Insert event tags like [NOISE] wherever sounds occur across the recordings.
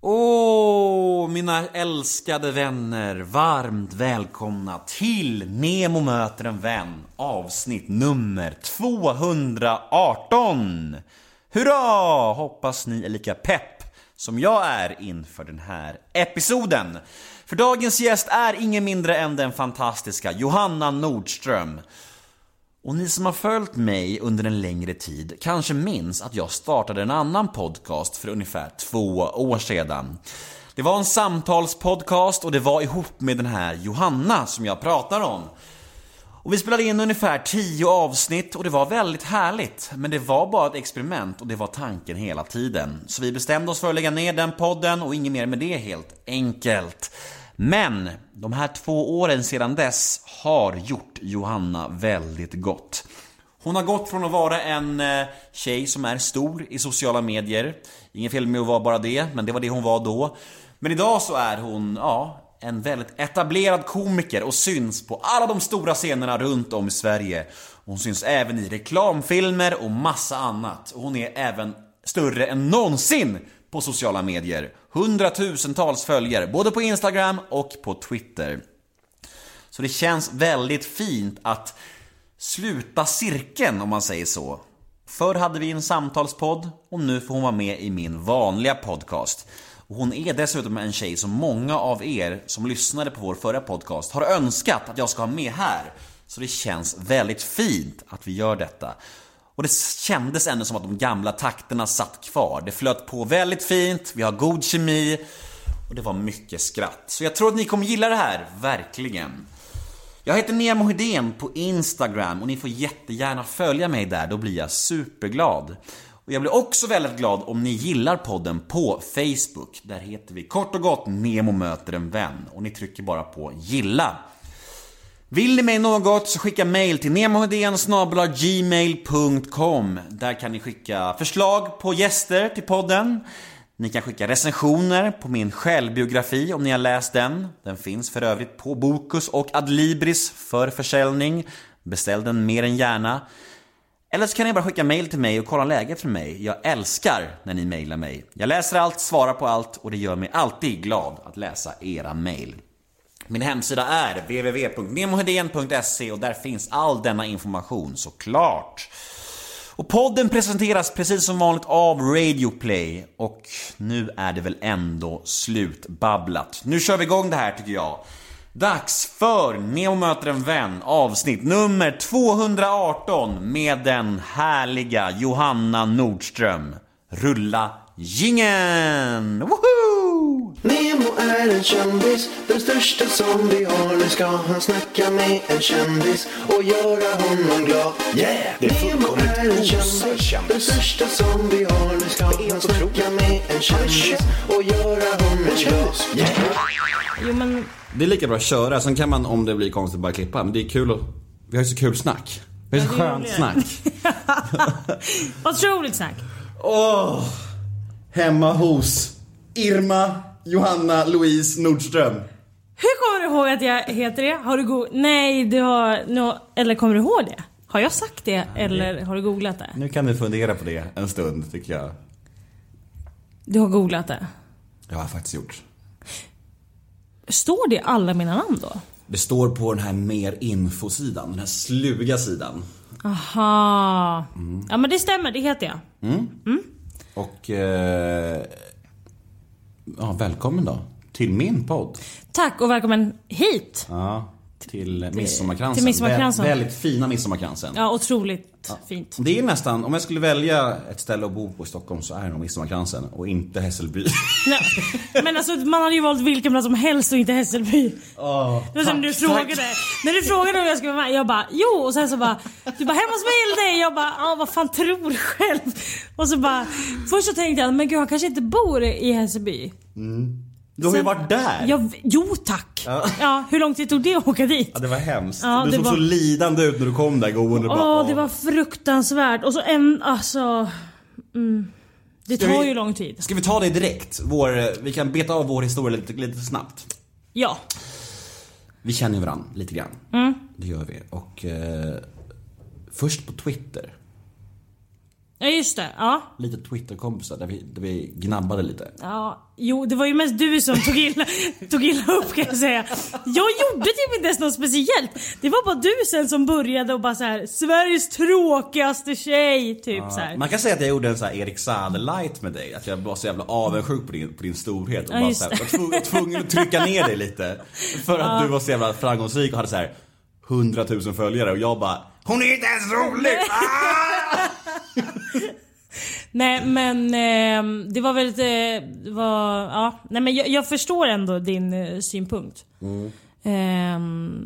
Åh, mina älskade vänner, varmt välkomna till Nemo möter en vän avsnitt nummer 218! Hurra! Hoppas ni är lika pepp som jag är inför den här episoden. För dagens gäst är ingen mindre än den fantastiska Johanna Nordström. Och ni som har följt mig under en längre tid kanske minns att jag startade en annan podcast för ungefär två år sedan. Det var en samtalspodcast och det var ihop med den här Johanna som jag pratar om. Och vi spelade in ungefär 10 avsnitt och det var väldigt härligt. Men det var bara ett experiment och det var tanken hela tiden. Så vi bestämde oss för att lägga ner den podden och inget mer med det helt enkelt. Men de här två åren sedan dess har gjort Johanna väldigt gott. Hon har gått från att vara en eh, tjej som är stor i sociala medier. inget fel med att vara bara det, men det var det hon var då. Men idag så är hon, ja, en väldigt etablerad komiker och syns på alla de stora scenerna runt om i Sverige. Hon syns även i reklamfilmer och massa annat. Och hon är även större än någonsin på sociala medier. Hundratusentals följare, både på Instagram och på Twitter. Så det känns väldigt fint att sluta cirkeln om man säger så. Förr hade vi en samtalspodd och nu får hon vara med i min vanliga podcast. Och hon är dessutom en tjej som många av er som lyssnade på vår förra podcast har önskat att jag ska ha med här. Så det känns väldigt fint att vi gör detta. Och det kändes ändå som att de gamla takterna satt kvar. Det flöt på väldigt fint, vi har god kemi och det var mycket skratt. Så jag tror att ni kommer gilla det här, verkligen. Jag heter Nemo Hedén på Instagram och ni får jättegärna följa mig där, då blir jag superglad. Och jag blir också väldigt glad om ni gillar podden på Facebook. Där heter vi kort och gott Nemo möter en vän och ni trycker bara på gilla. Vill ni mig något så skicka mail till gmail.com Där kan ni skicka förslag på gäster till podden. Ni kan skicka recensioner på min självbiografi om ni har läst den. Den finns för övrigt på Bokus och Adlibris för försäljning. Beställ den mer än gärna. Eller så kan ni bara skicka mail till mig och kolla läget för mig. Jag älskar när ni mailar mig. Jag läser allt, svarar på allt och det gör mig alltid glad att läsa era mail. Min hemsida är www.nemohedén.se och där finns all denna information såklart. Och podden presenteras precis som vanligt av Radioplay och nu är det väl ändå slutbabblat. Nu kör vi igång det här tycker jag. Dags för Nemo möter en vän avsnitt nummer 218 med den härliga Johanna Nordström. Rulla jingeln! Woho! Nemo är en kändis, den största som vi har. Nu ska han snacka med en kändis och göra honom glad. Yeah! Det är Nemo fullkomligt är en osar kändis, kändis. den största som vi har. Nu ska han så snacka med en kändis och göra honom glad. Yeah! Jo men, Det är lika bra att köra, sen kan man om det blir konstigt bara klippa. Men det är kul att... Vi har ju så kul snack. Vi har så Ja, det är skönt snack. [LAUGHS] otroligt snack. Åh! Hemma hos Irma Johanna Louise Nordström. Hur kommer du ihåg att jag heter det? Har du go- Nej, du har... No, eller kommer du ihåg det? Har jag sagt det eller har du googlat det? Nu kan du fundera på det en stund tycker jag. Du har googlat det. Det har jag faktiskt gjort. Står det alla mina namn då? Det står på den här mer infosidan, den här sluga sidan. Aha. Ja men det stämmer, det heter jag. Och... Eh, ja, välkommen då. Till min podd. Tack och välkommen hit. Ja, till Midsommarkransen. till Midsommarkransen. Vä- väldigt fina Midsommarkransen. Ja, otroligt fint. Det är nästan, om jag skulle välja ett ställe att bo på i Stockholm så är det nog Midsommarkransen och inte Hässelby. [LAUGHS] Nej, men alltså man hade ju valt vilken plats som helst och inte Hässelby. det var som du frågade. När du frågade om jag skulle vara med, jag bara jo och sen så bara du bara hemma hos Vilde. Jag bara ja vad fan tror du själv? Och så bara först så tänkte jag men gud han kanske inte bor i Hässelby. Du har ju Sen- varit där! Jag, jo tack! Ja. hur lång tid tog det att åka dit? Ja, det var hemskt. Ja, du det såg var- så lidande ut när du kom där gående bara, det var fruktansvärt. Och så en, alltså... Mm, det Ska tar vi- ju lång tid. Ska vi ta det direkt? Vår, vi kan beta av vår historia lite, lite snabbt. Ja. Vi känner ju varandra lite grann. Mm. Det gör vi. Och eh, först på Twitter. Ja just det, ja. Lite Twitterkompisar där vi, där vi gnabbade lite. Ja, jo det var ju mest du som tog illa, [LAUGHS] tog illa upp kan jag säga. Jag gjorde typ inte ens något speciellt. Det var bara du sen som började och bara så här: Sveriges tråkigaste tjej, typ så här. Man kan säga att jag gjorde en sån här Erik Saade light med dig. Att jag var så jävla avundsjuk på din, på din storhet. Och Ja, bara så här, var tvungen, tvungen att trycka ner dig lite. För att du var så jävla framgångsrik och hade så här 100 000 följare och jag bara Hon är inte ens rolig! [LAUGHS] Ah! Nej men eh, det var väldigt, eh, det var, ja. Nej men jag, jag förstår ändå din eh, synpunkt. Eh,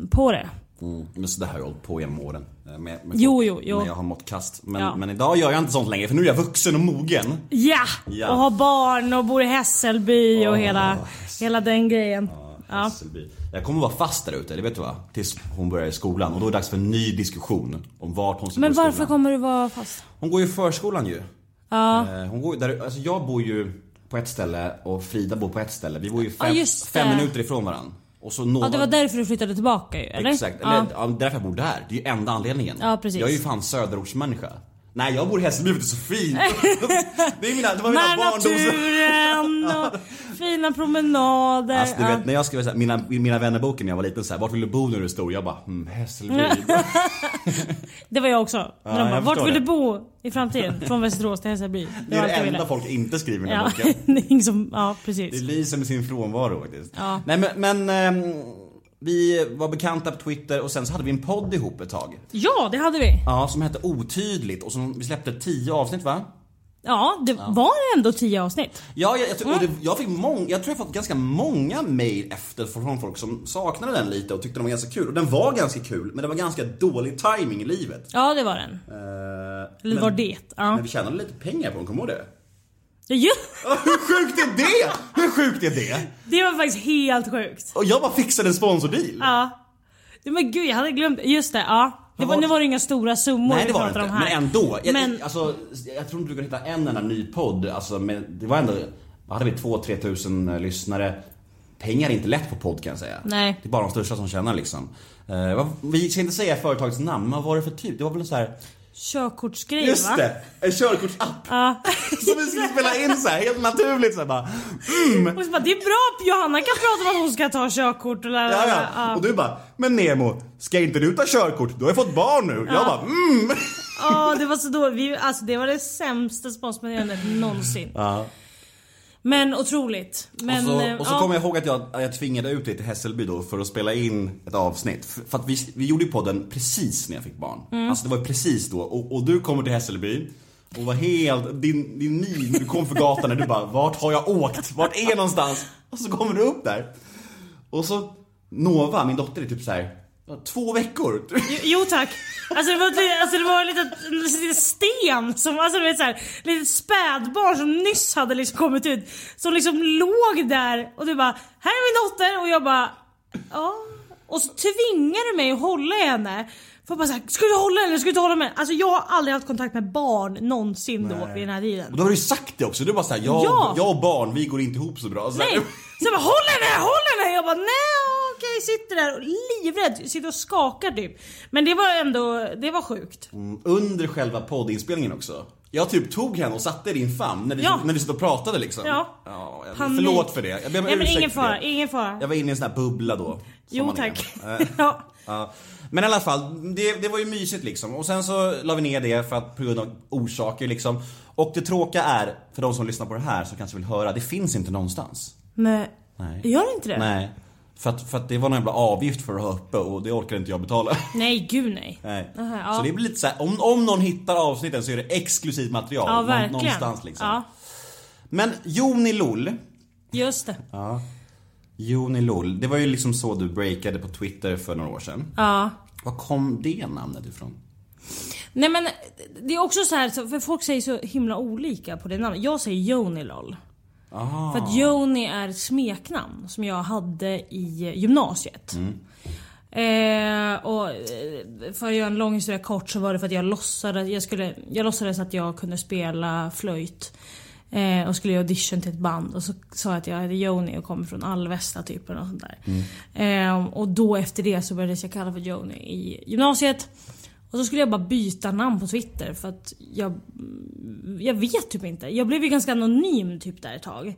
på det. Mm, men så det här har jag hållit på genom åren. eh, Med, med Jo, folk, jo, jo. När jag har mått kast. Men, Ja. men idag gör jag inte sånt längre för nu är jag vuxen och mogen. Ja! Ja. Och har barn och bor i Hässelby och hela, hela den grejen. Ja. Hässelby. Jag kommer vara fast där ute, det vet du va? Tills hon börjar i skolan och då är det dags för en ny diskussion om vart hon ska Men gå i varför skolan. kommer du vara fast? Hon går ju i förskolan ju. Ja. Eh, Hon går, där, alltså jag bor ju på ett ställe och Frida bor på ett ställe. Vi bor ju Ja, fem, just fem minuter ifrån varandra. Och så Nova, ja, det var därför du flyttade tillbaka ju, eller? Exakt, eller Ja. ja. därför jag bor där. Det är ju enda anledningen. Ja, precis. Jag är ju fan söderortsmänniska. Nej jag bor i Hässelby för det är så fint. [LAUGHS] det, är mina, det var mina barndoms... naturen och [LAUGHS] fina promenader. Alltså du ja. vet när jag skrev mina, mina vännerboken när jag var liten så här, vart vill du bo när du är stor? Jag bara, hmm, Hässelby. [LAUGHS] Det var jag också. När de bara, vart vill det. du bo i framtiden? Från Västerås till Hässelby. Det är det enda ville. folk inte skriver i den här Ja, boken. det är ja Det precis. lyser med sin frånvaro faktiskt. Ja. Nej men, men ehm, vi var bekanta på Twitter och sen så hade vi en podd ihop ett tag. Ja, det hade vi. Ja, som hette Otydligt och som vi släppte tio avsnitt va? Ja, det var ändå tio avsnitt. Ja, jag, jag, det, jag fick mång, jag tror jag fått ganska många mail efter från folk som saknade den lite och tyckte den var ganska kul. Och den var ganska kul, men det var ganska dålig timing i livet. Ja, det var den. Eh, Eller men, var det? Ja. Men vi tjänade lite pengar på den, kommer du ihåg det? Ja, hur sjukt är det? Hur sjukt är det? Det var faktiskt helt sjukt. Och jag bara fixade en sponsordeal. Ja. Men gud, jag hade glömt. Just det, ja. Det var, nu var det inga stora summor Nej det var det inte, men ändå. Jag, Men- alltså, jag tror inte du kan hitta en enda ny podd. Alltså, men det var ändå, hade vi, 2-3 tusen eh, lyssnare. Pengar är inte lätt på podd kan jag säga. Nej. Det är bara de största som tjänar liksom. Vad- vi ska inte säga företagets namn, men vad var det för typ? Det var väl så här. Körkortsgrej Just va? det! En körkortsapp. Ja. [LAUGHS] Som vi skulle spela in så här, helt naturligt så här, bara. Och så bara, det är bra, Johanna kan prata om att hon ska ta körkort och Ja, ja. Och du bara, men Nemo, ska inte du ta körkort? Du har ju fått barn nu. Jag bara, mm. Ja, det var så dåligt. Vi, alltså, det var det sämsta sponsormeddelandet någonsin. Ja. Men otroligt. Men, och så, eh, och så ja. kommer jag ihåg att jag, jag tvingade ut dig till Hässelby då för att spela in ett avsnitt. För, för att vi, vi gjorde ju podden precis när jag fick barn. Mm. Alltså det var precis då. Och, och du kommer till Hässelby och var helt, din, din min du kom för gatan när du bara, vart har jag åkt? Vart är jag någonstans? Och så kommer du upp där. Och så, Nova, min dotter är typ så här. Två veckor. Jo, jo tack. Alltså det var, ett- alltså det var en liten, en liten sten som, alltså du vet såhär, litet spädbarn som nyss hade liksom kommit ut. Som liksom låg där och du bara, här är min dotter och jag bara, ja. Och så tvingar du mig att hålla i henne. För bara såhär, ska du hålla henne? Ska du inte hålla henne? Alltså jag har aldrig haft kontakt med barn någonsin då vid den här Och tiden. då har du ju sagt det också. Du bara såhär, jag, Ja. jag och barn, vi går inte ihop så bra. Så här, Nej! [LAUGHS] Så jag bara håll henne, håll henne! Jag bara nej okej, sitter där och livrädd, sitter och skakar typ. Men det var ändå, det var sjukt. Under själva poddinspelningen också. Jag typ tog henne och satte i din famn när vi, Ja. när vi satt och pratade liksom. Ja. ja jag, förlåt för det. Jag ber om Nej men ingen fara, ingen fara. Jag var inne i en sån här bubbla då. Jo tack. Eh, [LAUGHS] ja. ja. Men i alla fall, det, det var ju mysigt liksom. Och sen så la vi ner det för att på grund av orsaker liksom. Och det tråkiga är, för de som lyssnar på det här som kanske vill höra, det finns inte någonstans. Nej. Nej. Gör det inte det? Nej. För att, för att det var någon jävla avgift för att ha uppe och det orkar inte jag betala. [LAUGHS] Nej gud nej. Nej. Aha, ja. Så det blir lite så här, om, om någon hittar avsnitten så är det exklusivt material. Ja verkligen. Någonstans liksom. Ja, Men Joni Lol. just det. Joni Lol, det var ju liksom så du breakade på Twitter för några år sedan. Ja. Var kom det namnet ifrån? Nej men det är också så här, för folk säger så himla olika på det namnet. Jag säger Joni LOL. Ah. För att Joni är ett smeknamn som jag hade i gymnasiet. Eh, och eh, för att göra en lång historia kort så var det för att jag låtsades, jag skulle, jag låtsades att jag kunde spela flöjt. Eh, och skulle göra audition till ett band och så sa jag att jag hette Joni och kommer från Alvesta typ eller sånt där. Eh, och då efter det så började jag kalla för Joni i gymnasiet. Och så skulle jag bara byta namn på Twitter för att jag... Jag vet typ inte. Jag blev ju ganska anonym typ där ett tag.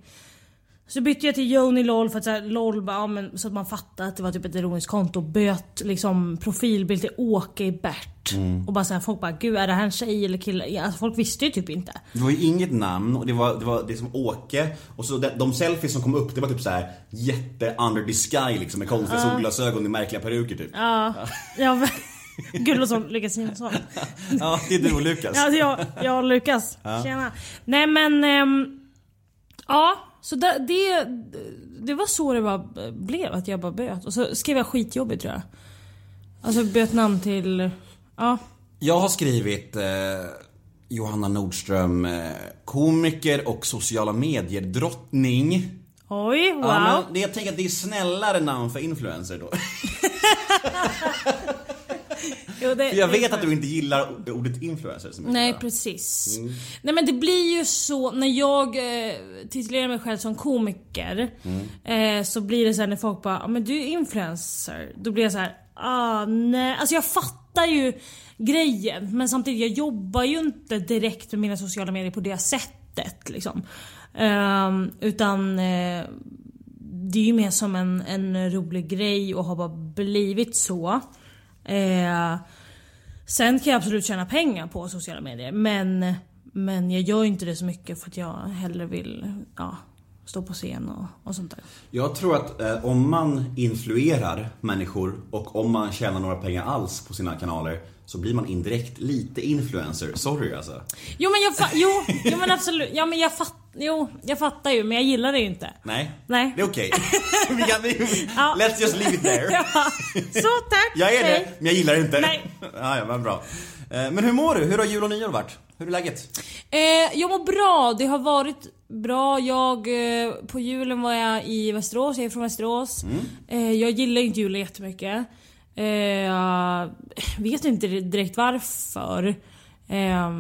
Så bytte jag till Joni LOL för att så här, LOL bara, ja, men, så att man fattade att det var typ ett ironiskt konto. Böt liksom profilbild till Åke i Bert. Och bara såhär, folk bara gud är det här en tjej eller kille? Alltså, folk visste ju typ inte. Det var ju inget namn och det var, det var det som Åke och så de, de selfies som kom upp det var typ så här jätte under the sky liksom med konstiga solglasögon i märkliga peruker typ. Ja, ja [LAUGHS] som Lukas Simonsson. Ja, det är du och Lukas. Ja, det är jag, jag och Lukas. Tjena. Nej men... ehm, ja, så det, det, det var så det bara blev. Att jag bara böt. Och så skrev jag skitjobbigt tror jag. Alltså böt namn till... Ja. Jag har skrivit eh, Johanna Nordström, eh, komiker och sociala medier drottning. Oj, wow. Ja, men det, jag tänker att det är snällare namn för influencer då. [LAUGHS] Jo, det- För jag vet att du inte gillar ordet influencer så mycket. Nej va? precis. Nej men det blir ju så när jag eh, titulerar mig själv som komiker. Eh, så blir det så här när folk bara ah, men du är influencer. Då blir jag så här ah nej. Alltså jag fattar ju grejen men samtidigt jag jobbar ju inte direkt med mina sociala medier på det sättet liksom. Ehm, utan eh, det är ju mer som en, en rolig grej och har bara blivit så. Eh, Sen kan jag absolut tjäna pengar på sociala medier men, men jag gör inte det så mycket för att jag hellre vill ja, stå på scen och, och sånt där. Jag tror att eh, om man influerar människor och om man tjänar några pengar alls på sina kanaler så blir man indirekt lite influencer. Sorry alltså. Jo men jag jo, jo men absolut, ja men jag fatt, jo, jag fattar ju men jag gillar det ju inte. Nej, Nej. det är okej. [LAUGHS] Vi- Ja. Let's just leave it there. Ja, så tack! Jag är det, men jag gillar det inte. Nej. Ja, ja, men bra. Eh, Men hur mår du? Hur har jul och nyår varit? Hur är läget? Eh, jag mår bra, det har varit bra. Jag, eh, på julen var jag i Västerås, jag är från Västerås. Eh, jag gillar inte julen jättemycket. Eh, jag vet inte direkt varför. Eh,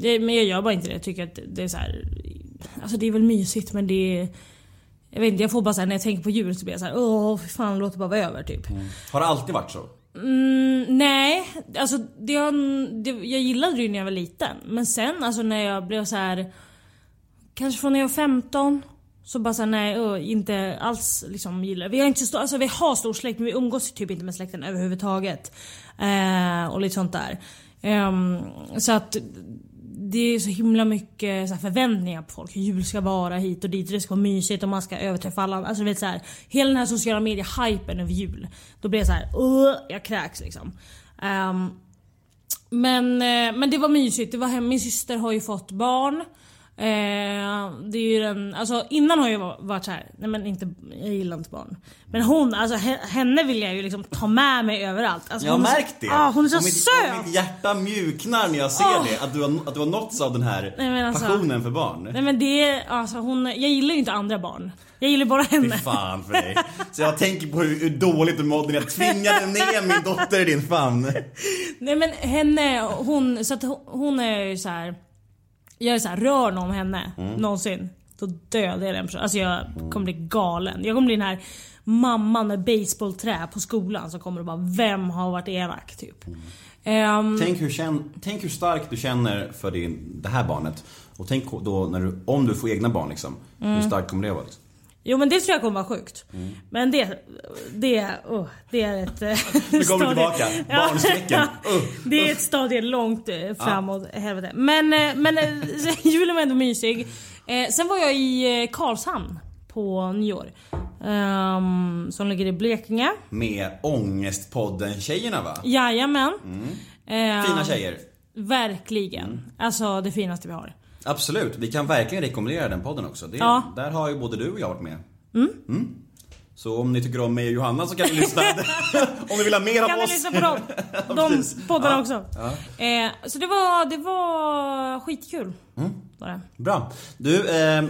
det, men jag gör bara inte det. Jag tycker att det är så här. Alltså det är väl mysigt men det är... Jag vet inte, jag får bara såhär när jag tänker på jul så blir jag såhär åh fy fan låt det bara vara över typ. Har det alltid varit så? Mm, nej, alltså det, har- det, jag gillade det ju när jag var liten. Men sen alltså när jag blev så här Kanske från när jag var 15 så bara såhär nej, inte alls liksom gillar Vi har inte så stor, alltså vi har stor släkt men vi umgås typ inte med släkten överhuvudtaget. Eh, och lite sånt där. Um, så att det är så himla mycket så här förväntningar på folk. Hur jul ska vara hit och dit. Det ska vara mysigt och man ska överträffa alla. Alltså vet så här, Hela den här sociala medie-hypen över jul. Då blir jag så här, jag kräks liksom. Um, men, eh, men det var mysigt. Det var. Min syster har ju fått barn. Eh, det är ju den, alltså innan har jag va- varit så här, nej men inte, jag gillar inte barn. Men hon, alltså he- henne vill jag ju liksom ta med mig överallt. Alltså, Jag har så- märkt det. Ah, hon är så och söt! Mitt hjärta mjuknar när jag ser Åh. det. Att du, har, att du har nåtts av den här Nej, alltså- passionen för barn. Nej men det är, alltså hon, jag gillar ju inte andra barn. Jag gillar bara Fy henne. fan för dig. Så jag tänker på hur, hur dåligt du mådde när jag tvingade ner min dotter i din famn. Nej men henne, hon, så att hon- hon är ju så här. Jag är så här, rör någon henne någonsin. Då dödar jag den personen. Alltså jag kommer bli galen. Jag kommer bli den här mamman med baseballträ på skolan som kommer och bara Vem har varit elak? Typ. Ehm, Tänk hur, känn, tänk hur starkt du känner för din, det här barnet. Och tänk då när du, om du får egna barn liksom. Mm. Hur starkt kommer det vara? Liksom? Jo men det tror jag kommer vara sjukt. Men det, det, oh, det är ett... eh, [LAUGHS] Nu kommer du tillbaka. [LAUGHS] Ja. Barnskräcken. [LAUGHS] Uh, det är ett stadie långt eh, framåt helvete. Men, eh, men julen var ändå mysig. Eh, sen var jag i Karlshamn på nyår. Um, som ligger i Blekinge. Med Ångestpodden-tjejerna va? Jajamän. Eh, Fina tjejer. Verkligen. Alltså det finaste vi har. Absolut, vi kan verkligen rekommendera den podden också. Det, Ja. Där har ju både du och jag varit med. Mm. Så om ni tycker om mig och Johanna så kan ni lyssna. [LAUGHS] om ni vill ha mer av Kan ni oss. lyssna på dem? [LAUGHS] De poddarna Ja. också. Eh, så det var, det var skitkul. Var det. Bra. Du, eh,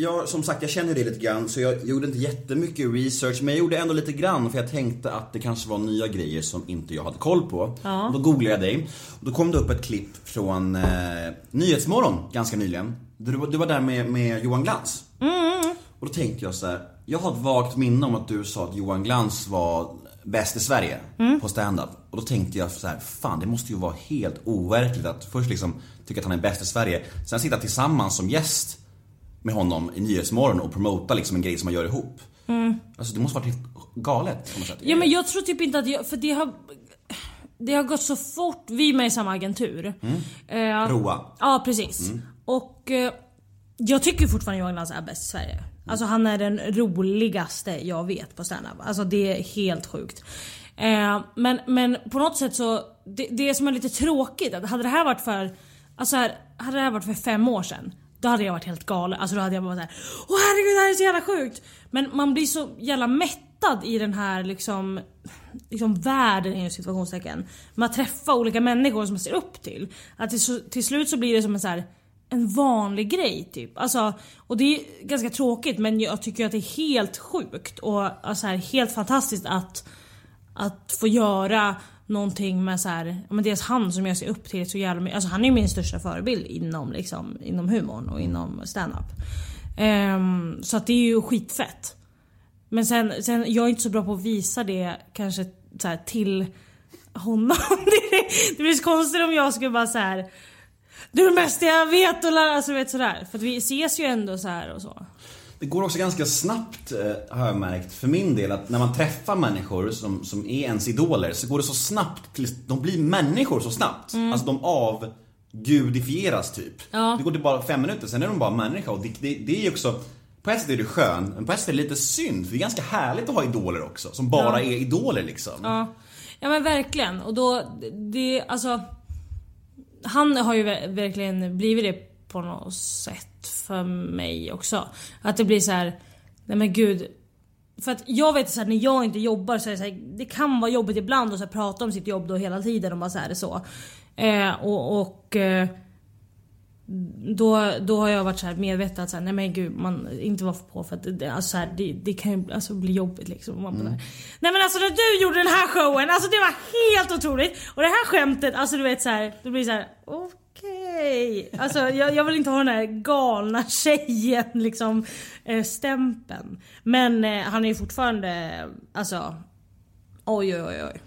jag, som sagt jag känner dig lite grann så jag gjorde inte jättemycket research men jag gjorde ändå lite grann för jag tänkte att det kanske var nya grejer som inte jag hade koll på. Ja. Och då googlade jag dig och då kom det upp ett klipp från eh, Nyhetsmorgon ganska nyligen. Du, var- du var där med, med Johan Glans. Och då tänkte jag så här. jag har ett vagt minne om att du sa att Johan Glans var Bäst i Sverige på stand-up. Och då tänkte jag så här, fan det måste ju vara helt overkligt att först liksom tycka att han är bäst i Sverige, sen sitta tillsammans som gäst med honom i Nyhetsmorgon och promota liksom en grej som man gör ihop. Alltså det måste varit helt galet på något sätt. Ja men jag tror typ inte att jag, för det har det har gått så fort, vi är med i samma agentur. Eh, Roa. Ja precis. Och eh, jag tycker fortfarande Johan Glans är bäst i Sverige. Alltså han är den roligaste jag vet på standup. Alltså det är helt sjukt. Eh, men, men på något sätt så, det, det som är lite tråkigt, att hade det här varit för, alltså här, hade det här varit för fem år sedan. Då hade jag varit helt galen. Alltså då hade jag bara såhär Åh herregud det här är så jävla sjukt. Men man blir så jävla mättad i den här liksom, liksom världen inom situationstecken. Man träffar olika människor som man ser upp till. Att till, till slut så blir det som en så här en vanlig grej typ. Alltså, och det är ganska tråkigt men jag tycker att det är helt sjukt och alltså, här, helt fantastiskt att, att få göra någonting med så här, men dels han som jag ser upp till så jävla mycket. Alltså han är ju min största förebild inom, liksom, inom humorn och inom standup. Um, så att det är ju skitfett. Men sen, sen, jag är inte så bra på att visa det kanske så här, till honom. [LAUGHS] det, blir så konstigt om jag skulle bara så här. Du är det bästa jag vet och alltså vet sådär. För att vi ses ju ändå så här och så. Det går också ganska snabbt eh, har jag märkt för min del att när man träffar människor som, som är ens idoler så går det så snabbt tills de blir människor så snabbt. Alltså de avgudifieras typ. Ja. Det går till bara fem minuter, sen är de bara människa och det, det, det är ju också på ett sätt är det skön, men på ett sätt är det lite synd för det är ganska härligt att ha idoler också som bara är idoler liksom. Ja. ja men verkligen. Och då, det, alltså. Han har ju ver- verkligen blivit det på något sätt för mig också. Att det blir så här. nej men gud. För att jag vet så här, när jag inte jobbar så är det så här, det kan vara jobbigt ibland att så här, prata om sitt jobb då hela tiden och bara så här, så. Eh, och, och eh, då, då har jag varit så här medveten att så här, nej men gud, man inte vara på för att det, alltså så här, det, det kan ju alltså bli jobbigt liksom. Man bara, Nej men alltså när du gjorde den här showen, alltså det var helt otroligt. Och det här skämtet, alltså du vet så här, det blir så här, okej. Alltså jag, jag vill inte ha den här galna tjejen liksom eh, stämpeln. Men eh, han är ju fortfarande, alltså oj oj oj.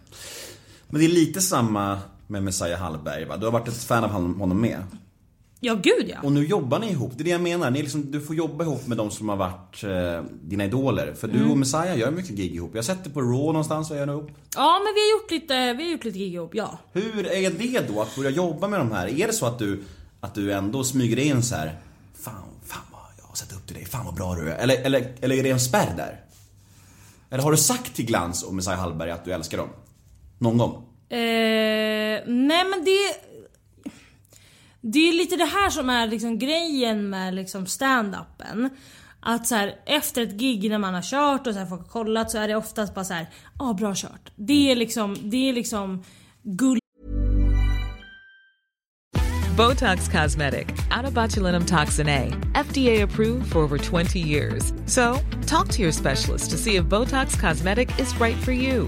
Men det är lite samma med Messiah Hallberg va? Du har varit ett fan av honom med. Ja gud ja. Och nu jobbar ni ihop, det är det jag menar. Ni liksom, du får jobba ihop med de som har varit eh, dina idoler. För du och Messiah gör mycket gig ihop. Jag har sett det på Raw någonstans, vad gör ihop? Ja men vi har gjort lite, vi har gjort lite gig ihop, ja. Hur är det då att börja jobba med de här? Är det så att du, att du ändå smyger in så här, Fan, fan vad jag har sett upp till dig, fan vad bra du är. Eller, eller, eller är det en spärr där? Eller har du sagt till Glans och Messiah Hallberg att du älskar dem? Någon gång? Eh, nej men det... Det är lite det här som är liksom grejen med liksom stand-upen. Att så här, efter ett gig när man har kört och så här, folk har kollat så är det oftast bara så här, ja ah, bra kört. Det är liksom, det är liksom guld Botox Cosmetic, out botulinum toxin A, FDA approved for over 20 years. So, talk to your specialist to see if Botox Cosmetic is right for you.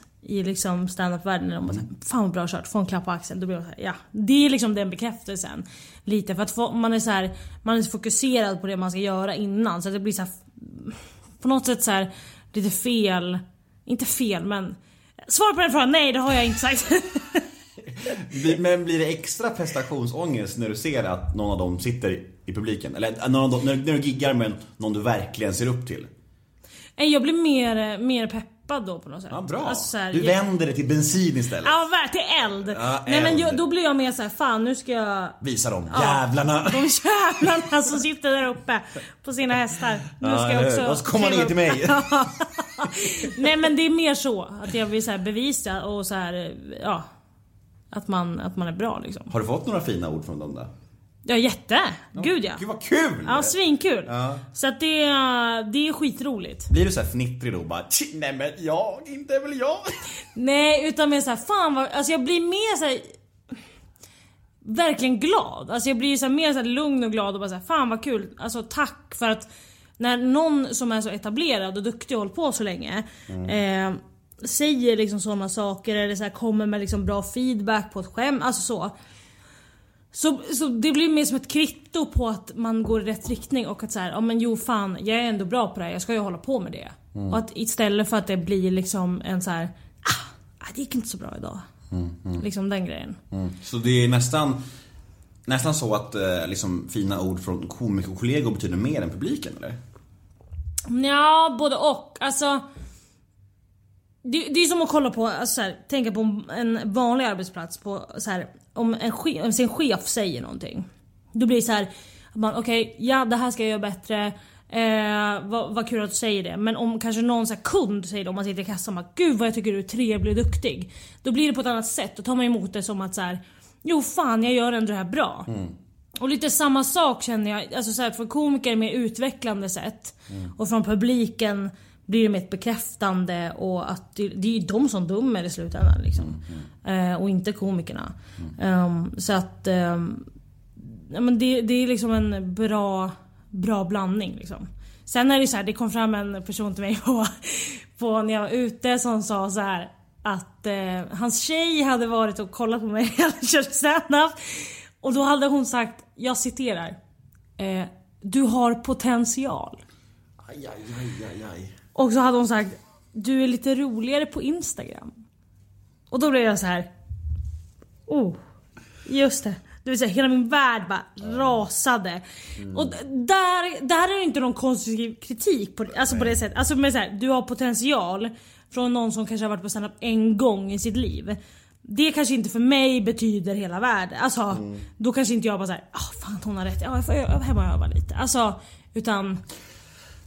i liksom standup-världen. när De bara såhär, fan vad bra kört, få en klapp på axeln. Då blir de såhär, ja. Det är liksom den bekräftelsen. Lite för att få, man är så här, man är så fokuserad på det man ska göra innan så att det blir så här, på något sätt så här, lite fel. Inte fel men Svar på den frågan, nej det har jag inte sagt. [LAUGHS] Men blir det extra prestationsångest när du ser att någon av dem sitter i publiken? Eller att någon av dem, när, du giggar med någon du verkligen ser upp till? Jag blir mer, mer peppad då på något sätt. Ja, bra. Alltså så här, du vänder det till bensin istället. Ja, till eld. Ja, Nej men eld. jag, då blir jag mer så här, fan nu ska jag Visa dem, Ja. jävlarna! [LAUGHS] De jävlarna som sitter där uppe på sina hästar. Nu Ja, ska eller jag också Och så kommer ner till mig. [LAUGHS] Nej men det är mer så. Att jag vill så här bevisa och så här, ja. Att man, att man är bra liksom. Har du fått några fina ord från dem där? Ja jätte! Gud ja. Gud vad kul! Ja svinkul. Ja. Så att det, är- det är skitroligt. Blir du så här fnittrig då bara "Tji, nej men jag, inte väl jag? Nej utan mer såhär, fan vad, alltså jag blir mer såhär verkligen glad. Alltså jag blir så mer så lugn och glad och bara så här, fan vad kul. Alltså tack för att när någon som är så etablerad och duktig och hållit på så länge eh, säger liksom sådana saker eller så här, kommer med liksom bra feedback på ett skämt. Alltså så. Så, så det blir mer som ett kvitto på att man går i rätt riktning och att så här, ja men jo fan, jag är ändå bra på det här, jag ska ju hålla på med det. Och att istället för att det blir liksom en så här, ah, det gick inte så bra idag. Liksom den grejen. Så det är nästan Nästan så att eh, liksom, fina ord från komikerkollegor betyder mer än publiken eller? Ja, både och. Alltså... Det, det är som att kolla på, alltså så här, tänka på en vanlig arbetsplats på så här, om en chef, om sin chef säger någonting. Då blir det så här, man okej, ja det här ska jag göra bättre. Eh, vad, vad kul att du säger det. Men om kanske någon så kund säger det om man sitter i kassan bara Gud vad jag tycker du är trevlig och duktig. Då blir det på ett annat sätt. Då tar man emot det som att så här, Jo fan jag gör ändå det här bra. Och lite samma sak känner jag, alltså så här, för komiker mer utvecklande sätt. Och från publiken blir det mer ett bekräftande och att det, det är ju de som dömer i slutändan liksom. Eh, och inte komikerna. Ehm, så att ehm, ja, men det, det är liksom en bra, bra blandning liksom. Sen är det så här, det kom fram en person till mig på, på när jag var ute som sa så här att eh, hans tjej hade varit och kollat på mig när jag hade kört standup. Och då hade hon sagt, jag citerar. Eh, du har potential. Aj, aj, aj, aj, aj. Och så hade hon sagt, du är lite roligare på Instagram. Och då blev jag så här. Oh, just det. Du vill säga, hela min värld bara rasade. Och d- där, där är det inte någon konstruktiv kritik på, det- alltså på det sättet. Alltså med så här, du har potential från någon som kanske har varit på standup en gång i sitt liv. Det kanske inte för mig betyder hela världen. Alltså, då kanske inte jag bara såhär, ah fan hon har rätt, ja, jag får öva hem och öva lite. Alltså, utan...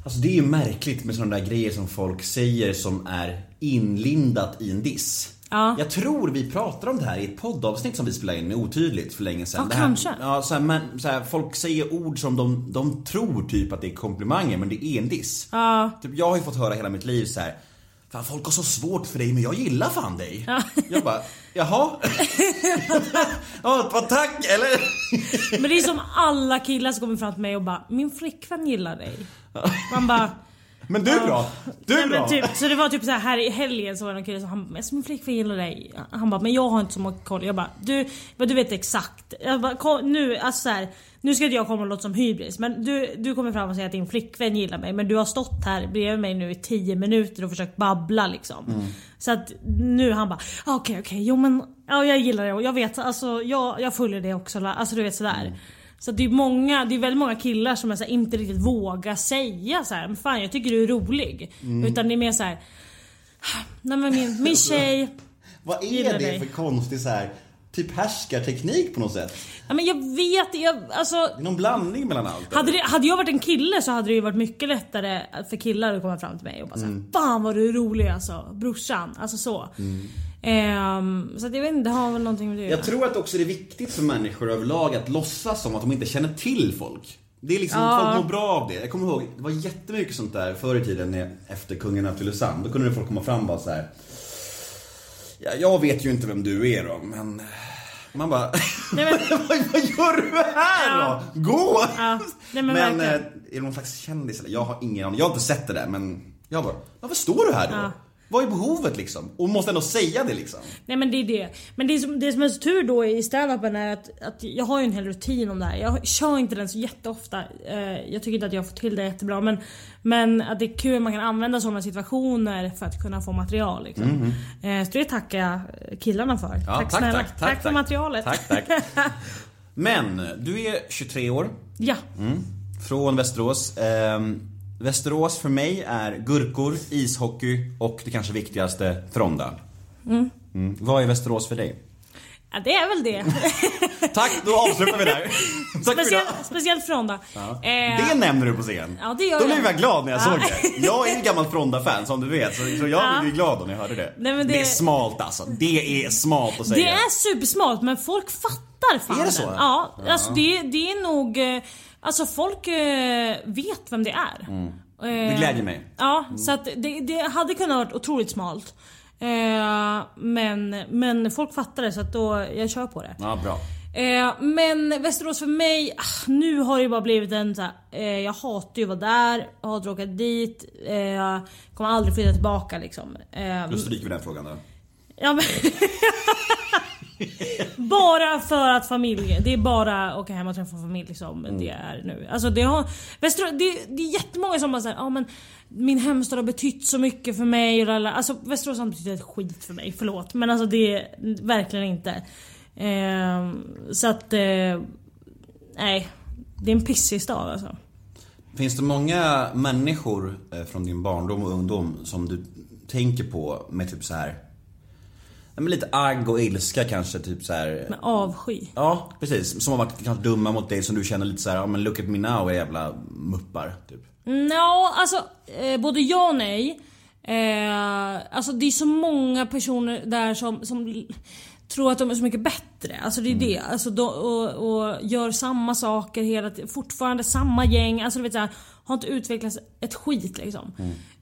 Alltså det är ju märkligt med sådana där grejer som folk säger som är inlindat i en diss. Ja. Jag tror vi pratade om det här i ett poddavsnitt som vi spelade in med Otydligt för länge sedan. Ja, här, kanske. Ja, så här, men, så här, folk säger ord som de, de tror typ att det är komplimanger men det är en diss. Ja. Typ, jag har ju fått höra hela mitt liv så här. Fan folk har så svårt för dig men jag gillar fan dig. Jag bara, jaha? [LAUGHS] ja, vad tack eller? Men det är som alla killar som kommer fram till mig och bara Min flickvän gillar dig. Man bara Men du då? Du Nej, då? men typ, så det var typ så här, här i helgen så var det någon kille som han bara, "Alltså, min flickvän gillar dig. Han bara, men jag har inte så mycket koll. Jag bara, du, du vet exakt. Jag bara, "Kom, nu, alltså så här, nu ska inte jag komma och låta som hybris. Men du, du kommer fram och säger att din flickvän gillar mig. Men du har stått här bredvid mig nu i 10 minuter och försökt babbla liksom. Mm. Så att nu han bara, "Ah, okej okej, jo men ja, jag gillar det och jag vet, alltså jag, jag följer det också. Alltså du vet sådär. Mm. Så det är, många, det är väldigt många killar som här, inte riktigt vågar säga så här, men fan jag tycker du är rolig. Mm. Utan det är mer så här. Nej men min, min [LAUGHS] tjej. Vad är det dig. för konstig så här, typ härskarteknik på något sätt? Ja, men jag vet, jag, alltså. Det är någon blandning mellan allt. Hade, det, hade jag varit en kille så hade det ju varit mycket lättare för killar att komma fram till mig och bara såhär Fan vad du är rolig alltså, brorsan. Alltså så. Ehm, så att jag vet inte, det har väl någonting med det Jag tror att också det är viktigt för människor överlag att låtsas som att de inte känner till folk. Det är liksom, Ja. folk mår bra av det. Jag kommer ihåg, det var jättemycket sånt där förr i tiden efter kungen av Tylösand. Då kunde folk komma fram och bara så här. Ja, jag vet ju inte vem du är då, men... Man bara, Nej, men, [LAUGHS] vad, vad gör du här Ja. då? Gå! Ja, nej, men men eh, är det någon slags kändis eller? Jag har ingen aning. Jag har inte sett det där men jag bara, varför står du här då? Ja. Vad är behovet liksom? Och måste ändå säga det liksom. nej men det är det. Men det som, det som är så tur då i standupen är att, att jag har ju en hel rutin om det här. Jag kör inte den så jätteofta. Eh, jag tycker inte att jag får till det jättebra. Men, men att det är kul att man kan använda sådana situationer för att kunna få material. Liksom. Eh, så det tackar jag killarna för. Ja, tack, tack, snälla. tack, tack, för tack. materialet. Tack, tack. [LAUGHS] Men, du är 23 år, ja. från Västerås. Ehm, Västerås för mig är gurkor, ishockey och det kanske viktigaste, Fronda. Mm. Vad är Västerås för dig? ja, det är väl det. [LAUGHS] Tack, då avslutar vi där. [LAUGHS] För speciellt, Fronda. Eh, Det nämner du på scen. Ja, det gör då blev jag. glad när jag Ja. såg det. Jag är ju gammal Fronda-fan som du vet, så, så jag Ja. blev glad när jag hörde det. Nej, det... det- är smalt alltså. Det är smalt att säga. Det är supersmart men folk fattar fan Är det så? Ja, alltså det, det är nog... Alltså folk eh, vet vem det är. Mm. Eh, Det glädjer mig. Ja, så att det, det hade kunnat varit otroligt smalt. Eh, men, men folk fattar det så att då, jag kör på det. Ja, bra. Eh, men Västerås för mig, ah, nu har det ju bara blivit en så här, eh, Jag hatar ju att vara där, jag hatar att åka dit. Jag kommer aldrig flytta tillbaka liksom. Eh, Då stryker vi den frågan då. Ja, men [LAUGHS] [LAUGHS] bara för att familj, det är bara att åka hem och träffa familj liksom det är nu. Alltså det har, det, det är jättemånga som bara säger ja men min hemstad har betytt så mycket för mig. och lalala." Alltså Västerås har betytt ett skit för mig, förlåt. Men alltså det är verkligen inte. Ehm, så att, eh, nej. Det är en pissig stad alltså. Finns det många människor eh, från din barndom och ungdom som du tänker på med typ så här. Men lite agg och ilska kanske, typ så här. Med avsky. Ja, precis. Som har varit kanske dumma mot dig, som du känner lite så här, ja men look at me now, är jävla muppar, typ. Nå, alltså eh, både ja och nej. Eh, alltså det är så många personer där som, som tror att de är så mycket bättre. Alltså det är det. Alltså då, och, och gör samma saker hela tiden. Fortfarande samma gäng. Alltså du vet såhär, har inte utvecklats ett skit liksom.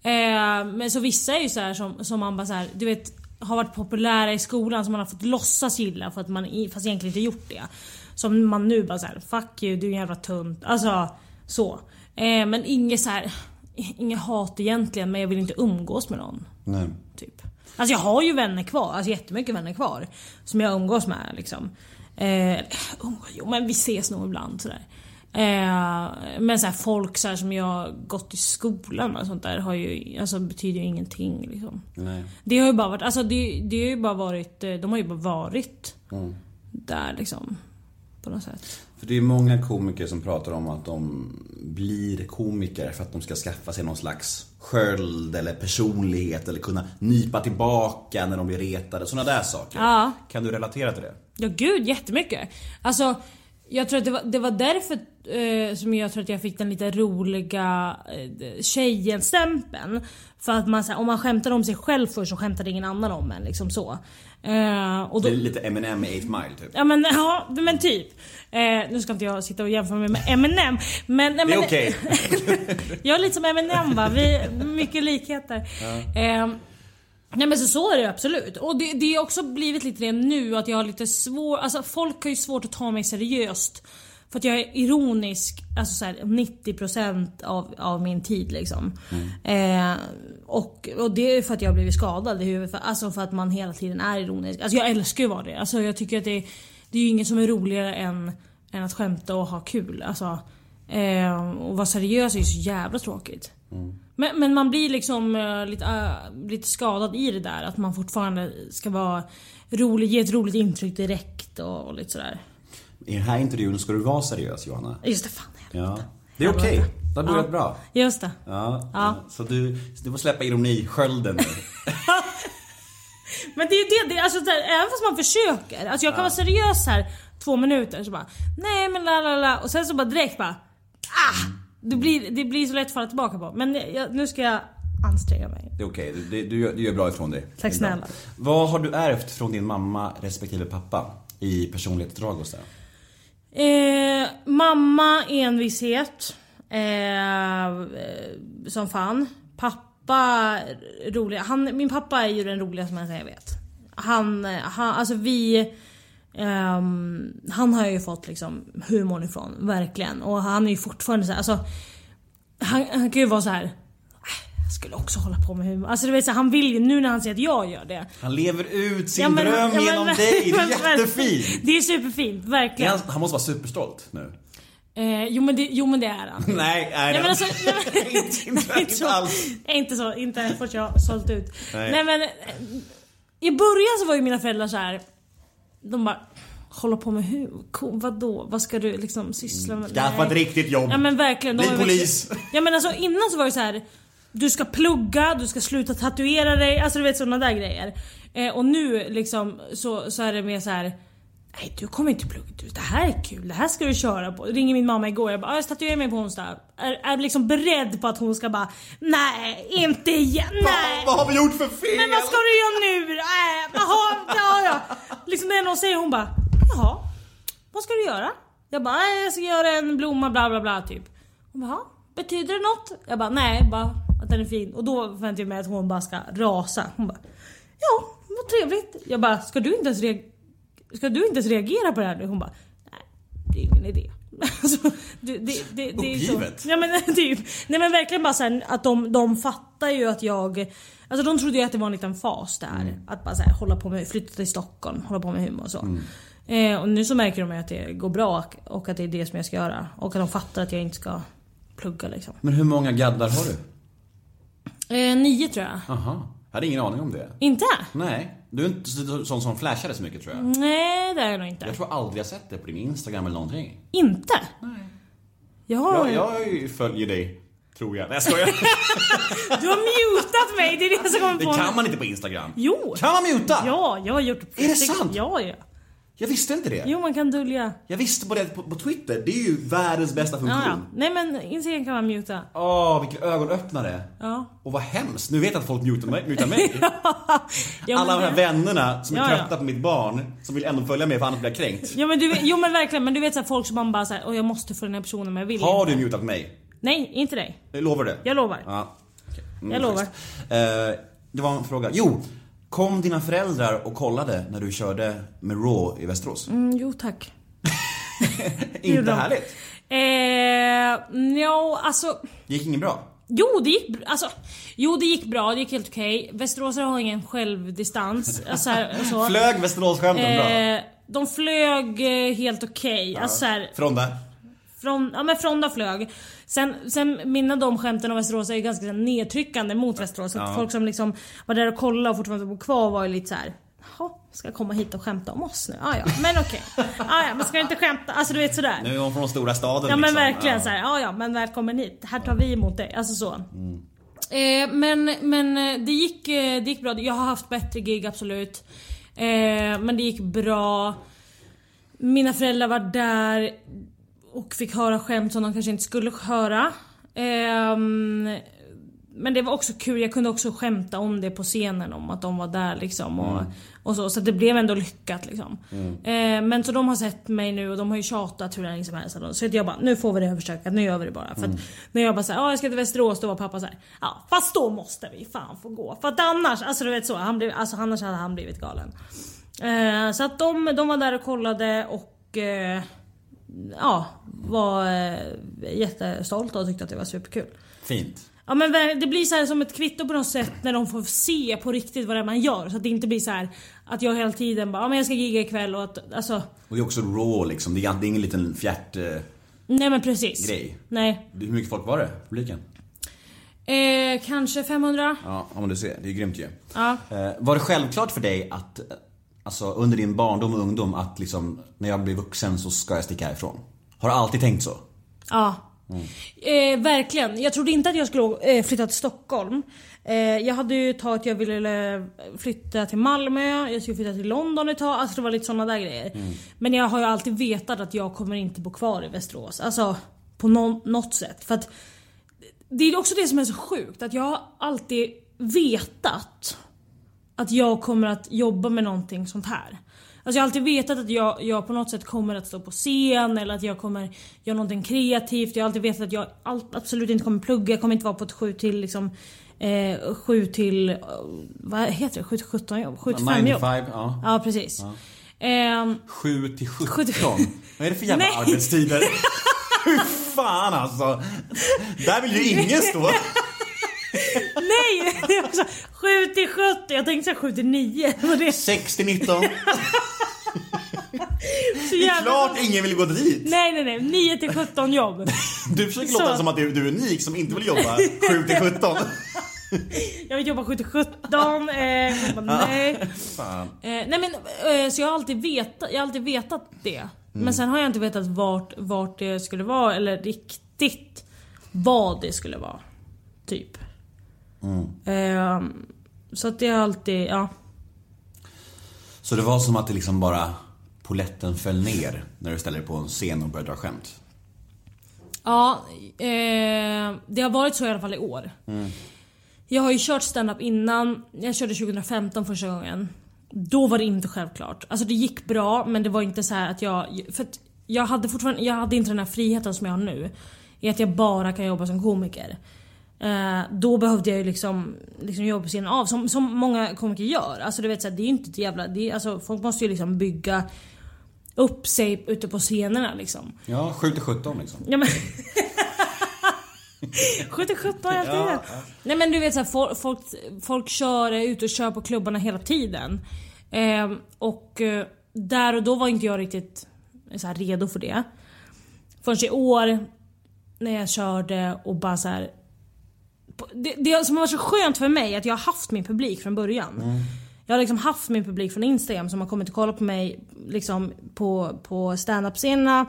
Eh, men så vissa är ju så här som, som man bara så här, du vet har varit populära i skolan som man har fått låtsas gilla för att man fast egentligen inte gjort det. Som man nu bara såhär, fuck you, du är en jävla tunt. Alltså så. Eh, men inget så här, inget hat egentligen men jag vill inte umgås med någon. Nej. Typ. Alltså jag har ju vänner kvar, alltså jättemycket vänner kvar. Som jag umgås med liksom. Eh, jo men vi ses nog ibland sådär. Eh, men så här, folk så här, som jag gått i skolan och sånt där har ju, alltså, betyder ju ingenting liksom. Nej. Det har ju bara varit, alltså det, det har ju bara varit, eh, de har ju bara varit där liksom. På något sätt. För det är många komiker som pratar om att de blir komiker för att de ska skaffa sig någon slags sköld eller personlighet eller kunna nypa tillbaka när de blir retade. Sådana där saker. Ja. Kan du relatera till det? Ja gud, jättemycket. Alltså, jag tror att det var, det var därför eh, som jag tror att jag fick den lite roliga eh, tjejen-stämpeln. För att man, här, om man skämtar om sig själv först så skämtar ingen annan om en. Liksom så. Eh, och då, Det är lite Eminem i 8 Mile typ. Ja men, ja, men typ. Eh, nu ska inte jag sitta och jämföra mig med Eminem. Men, Det är okej. [LAUGHS] jag är lite som Eminem va, vi mycket likheter. Eh, nej men så, så är det absolut. Och det, det har också blivit lite det nu att jag har lite svårt, alltså folk har ju svårt att ta mig seriöst. För att jag är ironisk alltså så här, 90% av, av min tid liksom. Eh, och, och det är för att jag har blivit skadad i huvudet. För, alltså för att man hela tiden är ironisk. Alltså jag älskar ju att vara det. Alltså jag tycker att det, det är ju ingen som är roligare än, än att skämta och ha kul. Alltså, eh, och vara seriös är ju så jävla tråkigt. Men, men man blir liksom eh, lite, eh, lite skadad i det där. Att man fortfarande ska vara rolig, ge ett roligt intryck direkt och, och lite sådär. I den här intervjun ska du vara seriös Johanna. Just det, fan. Ja. Det är okej. Det har du Ja. bra. Just det. Ja. Ja. Så du, du får släppa ironi-skölden nu. [LAUGHS] Men det är ju det, det alltså där, även fast man försöker. Alltså jag kan vara seriös här två minuter så bara Nej men la la la och sen så bara direkt bara Ah! Det blir, det blir så lätt att falla tillbaka på. Men jag, nu ska jag anstränga mig. Det är okej, du, du, du, du gör bra ifrån dig. Tack snälla. Vad har du ärvt från din mamma respektive pappa i personlighetsdrag och sådär? Eh, mamma envishet. Eh, eh, som fan. Pappa rolig. Han, min pappa är ju den roligaste människan jag vet. Han, eh, han alltså vi... ehm, han har ju fått liksom humorn ifrån, verkligen. Och han är ju fortfarande så här, alltså... Han, han kan ju vara så här. "Äh, Jag skulle också hålla på med humor. Alltså du vet så här, han vill ju, nu när han ser att jag gör det. Han lever ut sin Ja, men- dröm ja, men- genom dig, det är [LAUGHS] men- jättefint! Det är superfint, Är verkligen. Han, han måste vara superstolt nu. Eh, jo, men det, jo men det är han. [LAUGHS] Nej, nej, Nej men alltså, nej, men, [LAUGHS] Inte- nej, inte så, alls. Inte så, inte först jag har sålt ut. Nej. Nej, men eh, i början så var ju mina föräldrar så här. De bara Hålla på med hur? Vadå? Vad ska du liksom syssla med? Skaffa ett riktigt jobb. Ja men verkligen. Bli polis. verkligen- Ja men alltså innan så var det så här. Du ska plugga, du ska sluta tatuera dig, alltså du vet sådana där grejer. Eh, och nu liksom så, så är det mer så här. Nej du kommer inte plugga, du, det här är kul, det här ska du köra på. Ringer min mamma igår, jag bara "Ah, jag tatuerar mig på onsdag. Är, är liksom beredd på att hon ska bara Nej, inte igen, nej. Vad har vi gjort för fel? Men vad ska du göra nu? Äh, jaha, ja, ja. Liksom när någon säger hon bara Jaha, vad ska du göra? Jag bara "Nej, jag ska göra en blomma bla bla bla typ. Hon bara "Jaha, betyder det något? Jag bara nej, bara att den är fin. Och då förväntar jag mig att hon bara ska rasa. Hon bara ja, vad trevligt. Jag bara ska du inte ens re- ska du inte ens reagera på det här nu? Hon bara, nej det är ingen idé. [LAUGHS] Alltså, det, det, det, det är så. Uppgivet. Ja, men, [LAUGHS] typ. Nej men verkligen bara så här, att de, de fattar ju att jag Alltså de trodde ju att det var en liten fas där. Att bara så här, hålla på med, flytta till Stockholm, hålla på med humor och så. Eh, och nu så märker de ju att det går bra och- och att det är det som jag ska göra. Och att de fattar att jag inte ska plugga liksom. Men hur många gaddar har du? Eh, nio tror jag. Aha. Jag hade ingen aning om det. Inte? Nej. Du är inte så- sån som flashade så mycket tror jag. Nej det är jag nog inte. Jag tror aldrig jag sett det på din Instagram eller någonting. Inte? Nej. Ja, Jag, jag följer dig, tror jag. Nej jag skojar. [LAUGHS] Du har mutat mig, det är det som kommer Det på kan nu. man inte på Instagram. Jo! Kan man muta? Ja, jag har gjort Är det sant? Ja, ja. Jag visste inte det. Jo, man kan dölja. Jag visste på det på, på Twitter. Det är ju världens bästa Ja, funktion. ja. Nej men Instagram kan man muta. Åh, vilken ögonöppnare. Ja. Och vad hemskt. Nu vet jag att folk mutar mig. Mutar mig. [LAUGHS] ja Alla de här vännerna som är Ja, ja. trötta på mitt barn, som vill ändå följa med för annars blir jag kränkt. Ja men du, jo men verkligen, men du vet så här, folk som man bara såhär, åh jag måste få den här personen men jag vill Har inte. du mutat mig? Nej, inte dig. Jag lovar det. Jag lovar. Ja. okej. Mm, Jag lovar. Eh, det var en fråga. Jo, kom dina föräldrar och kollade när du körde med Raw i Västerås? Mm, jo tack. [LAUGHS] Inte härligt? Eh, no, alltså. Det gick inget bra? Jo det gick alltså, Jo det gick bra, det gick helt okej. Västeråsare har ingen självdistans. [LAUGHS] Alltså, här, så. Flög Västeråsskämten bra? Eh, de flög eh, helt okej. Alltså, så här, Från där? Från, ja men Fronda flög. Sen, sen mina de skämten om Västerås är ju ganska så här nedtryckande mot Västerås. Så att folk som liksom var där och kollade och fortfarande bor kvar var ju lite så här. Jaha, ska komma hit och skämta om oss nu? Ah, ja, men okej. Ah, ja, men ska inte skämta? Alltså du vet sådär. Nu är hon från stora staden Ja men liksom. verkligen Ja. så här, ja ja men välkommen hit. Här tar vi emot dig. Alltså så. Eh, men men eh, det, gick, eh, det gick bra. Jag har haft bättre gig absolut. Eh, men det gick bra. Mina föräldrar var där och fick höra skämt som de kanske inte skulle höra. Ehm, men det var också kul, jag kunde också skämta om det på scenen om att de var där liksom. Och, och så, så det blev ändå lyckat liksom. Eh, men så de har sett mig nu och de har ju tjatat hur länge som helst. Så jag bara, nu får vi det överstökat, nu gör vi det bara. För att när jag bara såhär, ja jag ska till Västerås, då var pappa såhär, ja fast då måste vi fan få gå. För att annars, alltså du vet så, han blev, alltså, annars hade han blivit galen. Eh, så att de, de var där och kollade och eh, ja, var eh, jättestolta och tyckte att det var superkul. Fint. Ja men det blir så här som ett kvitto på något sätt när de får se på riktigt vad det är man gör. Så att det inte blir så här att jag hela tiden bara, ja men jag ska gigga ikväll och att, alltså, Och det är också raw liksom. Det är ingen liten fjärt... eh, nej men precis. Grej. Nej. Hur mycket folk var det? Publiken? Eh, kanske 500? Ja, om du ser. Det är grymt ju. Ja. Eh, var det självklart för dig att, alltså under din barndom och ungdom att liksom, när jag blir vuxen så ska jag sticka härifrån? Har du alltid tänkt så? Ja. Eh, verkligen. Jag trodde inte att jag skulle eh, flytta till Stockholm. Eh, jag hade ju ett tag att jag ville eh, flytta till Malmö, jag skulle flytta till London ett tag. Alltså det var lite såna där grejer. Men jag har ju alltid vetat att jag kommer inte bo kvar i Västerås. Alltså på nå- något sätt. För att det är också det som är så sjukt. Att jag har alltid vetat att jag kommer att jobba med någonting sånt här. Alltså jag har alltid vetat att jag, jag på något sätt kommer att stå på scen eller att jag kommer göra någonting kreativt. Jag har alltid vetat att jag all, absolut inte kommer plugga. Jag kommer inte vara på ett 7 till liksom eh, 7 till, eh, vad heter det? 7 till 17 jobb? 7 till 5 9 jobb? to 5, ja. Ja precis. Ehm, 7 till 17. Sju till- Vad är det för jävla arbetstider? [LAUGHS] Hur fan alltså. Där vill ju ingen stå. [LAUGHS] nej! Det var så, 7 till 17. Jag tänkte säga 7 till 9. Det var det 6 till 19. [LAUGHS] så Det är klart ingen vill gå dit. Nej nej nej, 9 till 17 jobb. Du försöker Så. låta som att du, du är unik som inte vill jobba 7 till 17. [LAUGHS] Jag vill jobba 7 till 17. Eh, bara, nej. Eh, nej men eh, så jag har alltid vetat, jag har alltid vetat det. Men sen har jag inte vetat vart, vart det skulle vara eller riktigt vad det skulle vara. Typ. Eh, så att det har alltid, ja. Så det var som att det liksom bara poletten föll ner när du ställde dig på en scen och började dra skämt. Ja, eh, det har varit så i alla fall i år. Jag har ju kört stand-up innan. Jag körde 2015 första gången. Då var det inte självklart. Alltså det gick bra men det var inte så här att jag... För att jag hade fortfarande jag hade inte den här friheten som jag har nu. I att jag bara kan jobba som komiker. Eh, då behövde jag ju liksom, liksom jobba på scenen av som, som många komiker gör. Alltså du vet så här, det är ju inte ett jävla... Det är, alltså, folk måste ju liksom bygga upp sig ute på scenerna liksom. Ja, 7 till 17 liksom. Ja, men 70-17 hela tiden. Nej men du vet såhär, folk, folk, folk kör, är ute och kör på klubbarna hela tiden. Ehm, och eh, där och då var inte jag riktigt så här, redo för det. Förrän i år när jag körde och bara så här. Det, det som har varit så skönt för mig är att jag har haft min publik från början. Jag har liksom haft min publik från Instagram som har kommit och kollat på mig liksom på, på stand-up-scenerna.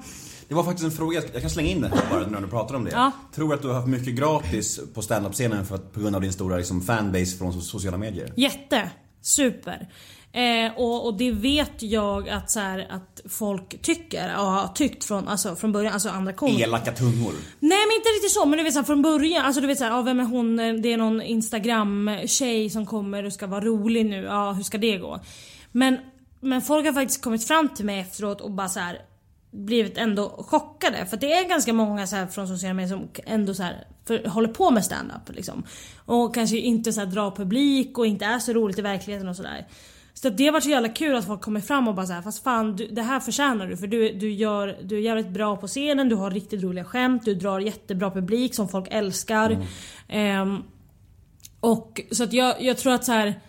Det var faktiskt en fråga, jag kan slänga in den här bara när du pratar om det. Ja. Tror du att du har haft mycket gratis på standup-scenen för att, på grund av din stora liksom, fanbase från so- sociala medier? Jätte. Super. Eh, och, och det vet jag att, så här, att folk tycker och har tyckt från, alltså, från början, alltså andra komiker. Elaka tungor. Nej men inte riktigt så men du vet så här, från början, alltså du vet såhär, ja, vem är hon? Det är någon instagram tjej som kommer och ska vara rolig nu, ja hur ska det gå? Men, men folk har faktiskt kommit fram till mig efteråt och bara så här blivit ändå chockade. För det är ganska många så från sociala medier som ändå så här, för, håller på med stand-up liksom. Och kanske inte så drar publik och inte är så roligt i verkligheten och sådär. Så det har varit så jävla kul att folk kommer fram och bara så här, fast fan du, det här förtjänar du för du, du, gör, du är jävligt bra på scenen, du har riktigt roliga skämt, du drar jättebra publik som folk älskar. Ehm, och så att jag, jag tror att så här.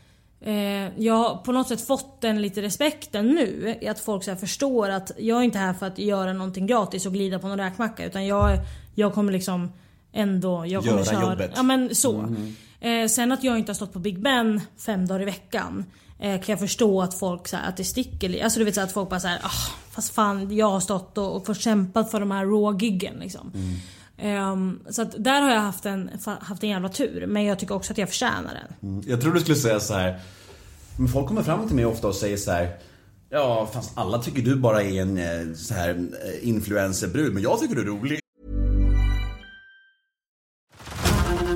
Eh, jag har på något sätt fått den lite respekten nu. Att folk så förstår att jag är inte här för att göra någonting gratis och glida på någon räkmacka. Utan jag, jag kommer liksom ändå... Jag kommer Göra köra, jobbet. Ja men så. Eh, sen att jag inte har stått på Big Ben fem dagar i veckan. Eh, kan jag förstå att folk så här, att det sticker Alltså du vet så här, att folk bara såhär, ah, fast fan jag har stått och, och fått kämpat för de här raw-giggen liksom. Um, så att där har jag haft en, haft en jävla tur. Men jag tycker också att jag förtjänar den. Mm, jag tror du skulle säga så här. Men folk kommer fram till mig ofta och säger så här. Ja, fast alla tycker du bara är en eh, så här eh, influencerbrud, men jag tycker du är rolig.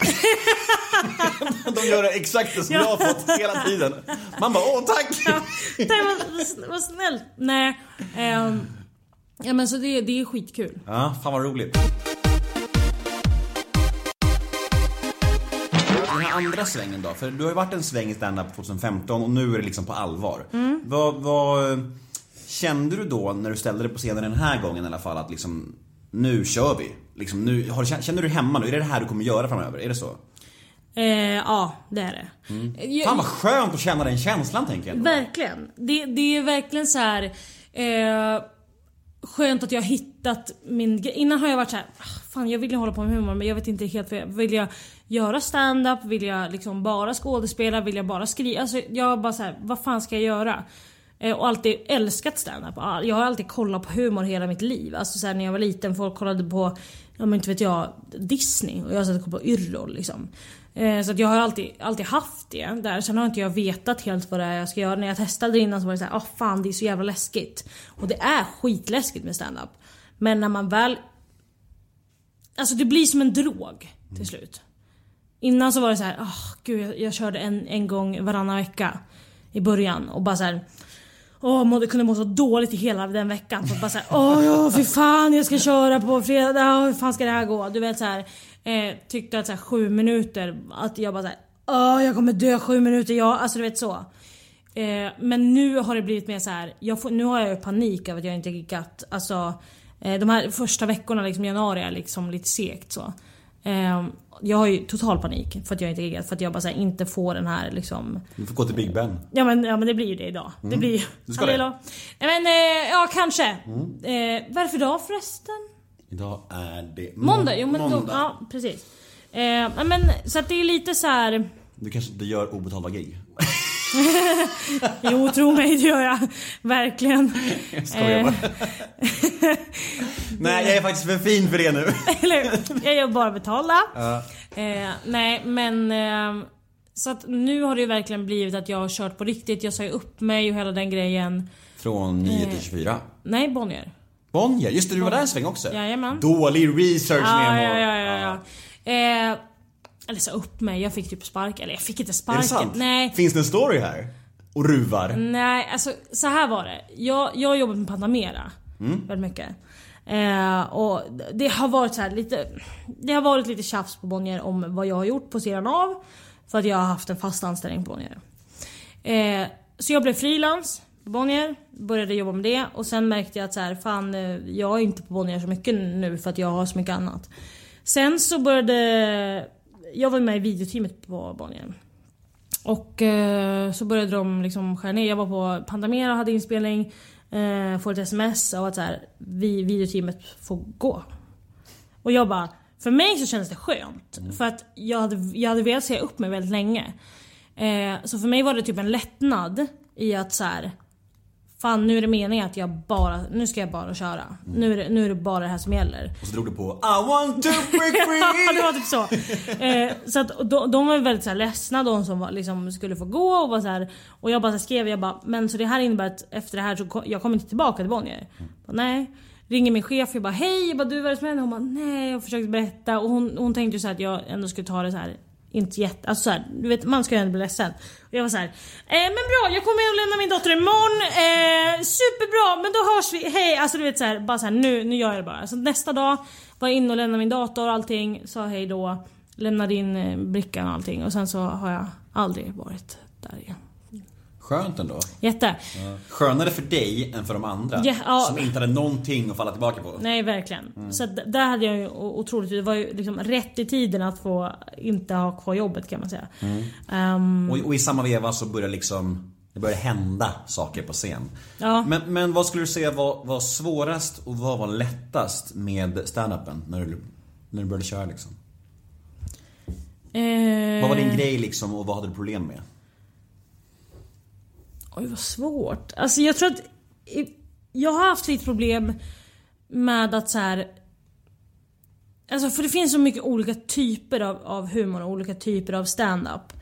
[LAUGHS] De gör exakt det som jag har fått hela tiden. Man bara, åh tack! Tack vad, vad snällt. Nej. ehm, ja men så det, det är skitkul. Ja, fan vad roligt. Den här andra svängen då? För du har ju varit en sväng i stand-up 2015 och nu är det liksom på allvar. Vad, vad kände du då när du ställde dig på scenen den här gången i alla fall att liksom nu kör vi? Liksom, nu, har, känner du hemma nu? Är det det här du kommer göra framöver? Är det så? Eh, ja, det är det. Jag- Fan vad skönt att känna den känslan tänker jag. ändå. Verkligen. Det, det är verkligen så här. Eh, skönt att jag har hittat min grej. Innan har jag varit så här, "Ah, fan jag vill ju hålla på med humor men jag vet inte helt vad jag vill. jag göra stand-up? Vill jag liksom bara skådespela? Vill jag bara skriva? Alltså jag bara så här, vad fan ska jag göra? Eh, och alltid älskat stand-up. Jag har alltid kollat på humor hela mitt liv. Alltså så här, när jag var liten, folk kollade på, ja men inte vet jag, Disney. Och jag satt och kollade på Yrrol liksom. Eh, Så att jag har alltid, alltid haft det där. Sen har inte jag vetat helt vad det är jag ska göra. När jag testade innan så var det såhär, ah fan det är så jävla läskigt. Och det är skitläskigt med stand-up. Men när man väl... Alltså det blir som en drog till slut. Innan så var det så här, ah gud jag, jag körde en, en gång varannan vecka. I början och bara så här. Åh, mådde, kunde må så dåligt i hela den veckan. För att bara såhär, åh ja, fy fan jag ska köra på fredag, åh, hur fan ska det här gå? Du vet såhär. eh, tyckte att såhär sju minuter, att jag bara såhär, åh jag kommer dö sju minuter, ja, alltså du vet så. Eh, men nu har det blivit mer såhär. jag får, nu har jag ju panik över att jag inte giggat. Alltså, eh, de här första veckorna, liksom januari, är liksom lite segt så. Ehm, jag har ju total panik för att jag inte är. För att jag bara här, inte får den här liksom... Du får gå till Big Ben. Ja men, ja men det blir ju det idag. Det blir ju... Mm. Du ska det? Mm. Hallå. Nej men eh, ja kanske. Eh, vad är det för dag förresten? Idag är det Måndag? Jo men då, måndag. ja precis. Eh, men så att det är lite så här. Du kanske inte gör obetalda gig? [LAUGHS] Jo tro mig det gör jag. Verkligen. Jag skojar bara. Nej, jag är faktiskt för fin för det nu. [LAUGHS] Eller? Jag gör bara betalda. Eh, nej men eh, så att nu har det ju verkligen blivit att jag har kört på riktigt. Jag sa ju upp mig och hela den grejen. Från 9 till 24. Nej Bonnier. Bonnier, just det du var där en sväng också. Jajamän. Dålig research Ja, Nemo. ja, ja, ja, ja. Eh, eller sa upp mig. Jag fick typ spark. Eller jag fick inte Är sparken. det sant? Nej. Finns det en story här? Och ruvar? Nej, alltså så här var det. Jag, jag jobbat med Panamera väldigt mycket. Eh, och det har varit så här lite Det har varit lite tjafs på Bonnier om vad jag har gjort på sidan av. För att jag har haft en fast anställning på Bonnier. Eh, så jag blev frilans på Bonnier, började jobba med det och sen märkte jag att så här, fan eh, jag är inte på Bonnier så mycket nu för att jag har så mycket annat. Sen så började Jag var med i videoteamet på Bonnier. Och eh, så började de liksom skära ner. Jag var på Pandamera och hade inspelning. Eh, får ett sms av att så här, vi, videoteamet får gå. Och jag bara, för mig så kändes det skönt. För att jag hade, jag hade velat säga upp mig väldigt länge. Eh, så för mig var det typ en lättnad i att så här. Fan nu är det meningen att jag bara, nu ska jag bara köra. Nu, är det, nu är det bara det här som gäller. Och så drog du på I want to break [LAUGHS] Ja, free! det var typ så. Eh, så att, och de, de var väldigt så här ledsna de som var, liksom, skulle få gå och var så här, Och jag bara skrev, jag bara men så det här innebär att efter det här så kom, jag kommer inte tillbaka till Bonnier. Bara, nej. Ringer min chef jag bara hej, jag bara, du vad är det som händer? Hon bara nej jag försökte berätta och hon, hon tänkte ju så här att jag ändå skulle ta det så här inte jätte, alltså så här, du vet man ska ju ändå bli ledsen. Och jag var så här, eh, men bra jag kommer att lämna min dotter imorgon, eh, superbra men då hörs vi, hej! Alltså du vet så här, bara så här, nu, nu gör jag det bara. Så nästa dag var jag inne och lämnade min dator och allting, sa hej då, lämnade in eh, brickan och allting och sen så har jag aldrig varit där igen. Skönt ändå. Jätte. Skönare för dig än för de andra. Ja, ja. Som inte hade någonting att falla tillbaka på. Nej verkligen. Så att d- där hade jag ju otroligt, det var ju liksom rätt i tiden att få inte ha kvar jobbet kan man säga. Ehm, Och, och i samma veva så börjar liksom det börjar hända saker på scen. Ja. Men, men vad skulle du säga var, var svårast och vad var lättast med standupen när du, när du började köra liksom? eh, Vad var din grej liksom och vad hade du problem med? Oj vad svårt. Alltså jag tror att jag har haft lite problem med att så här. Alltså för det finns så mycket olika typer av, av humor och olika typer av stand-up.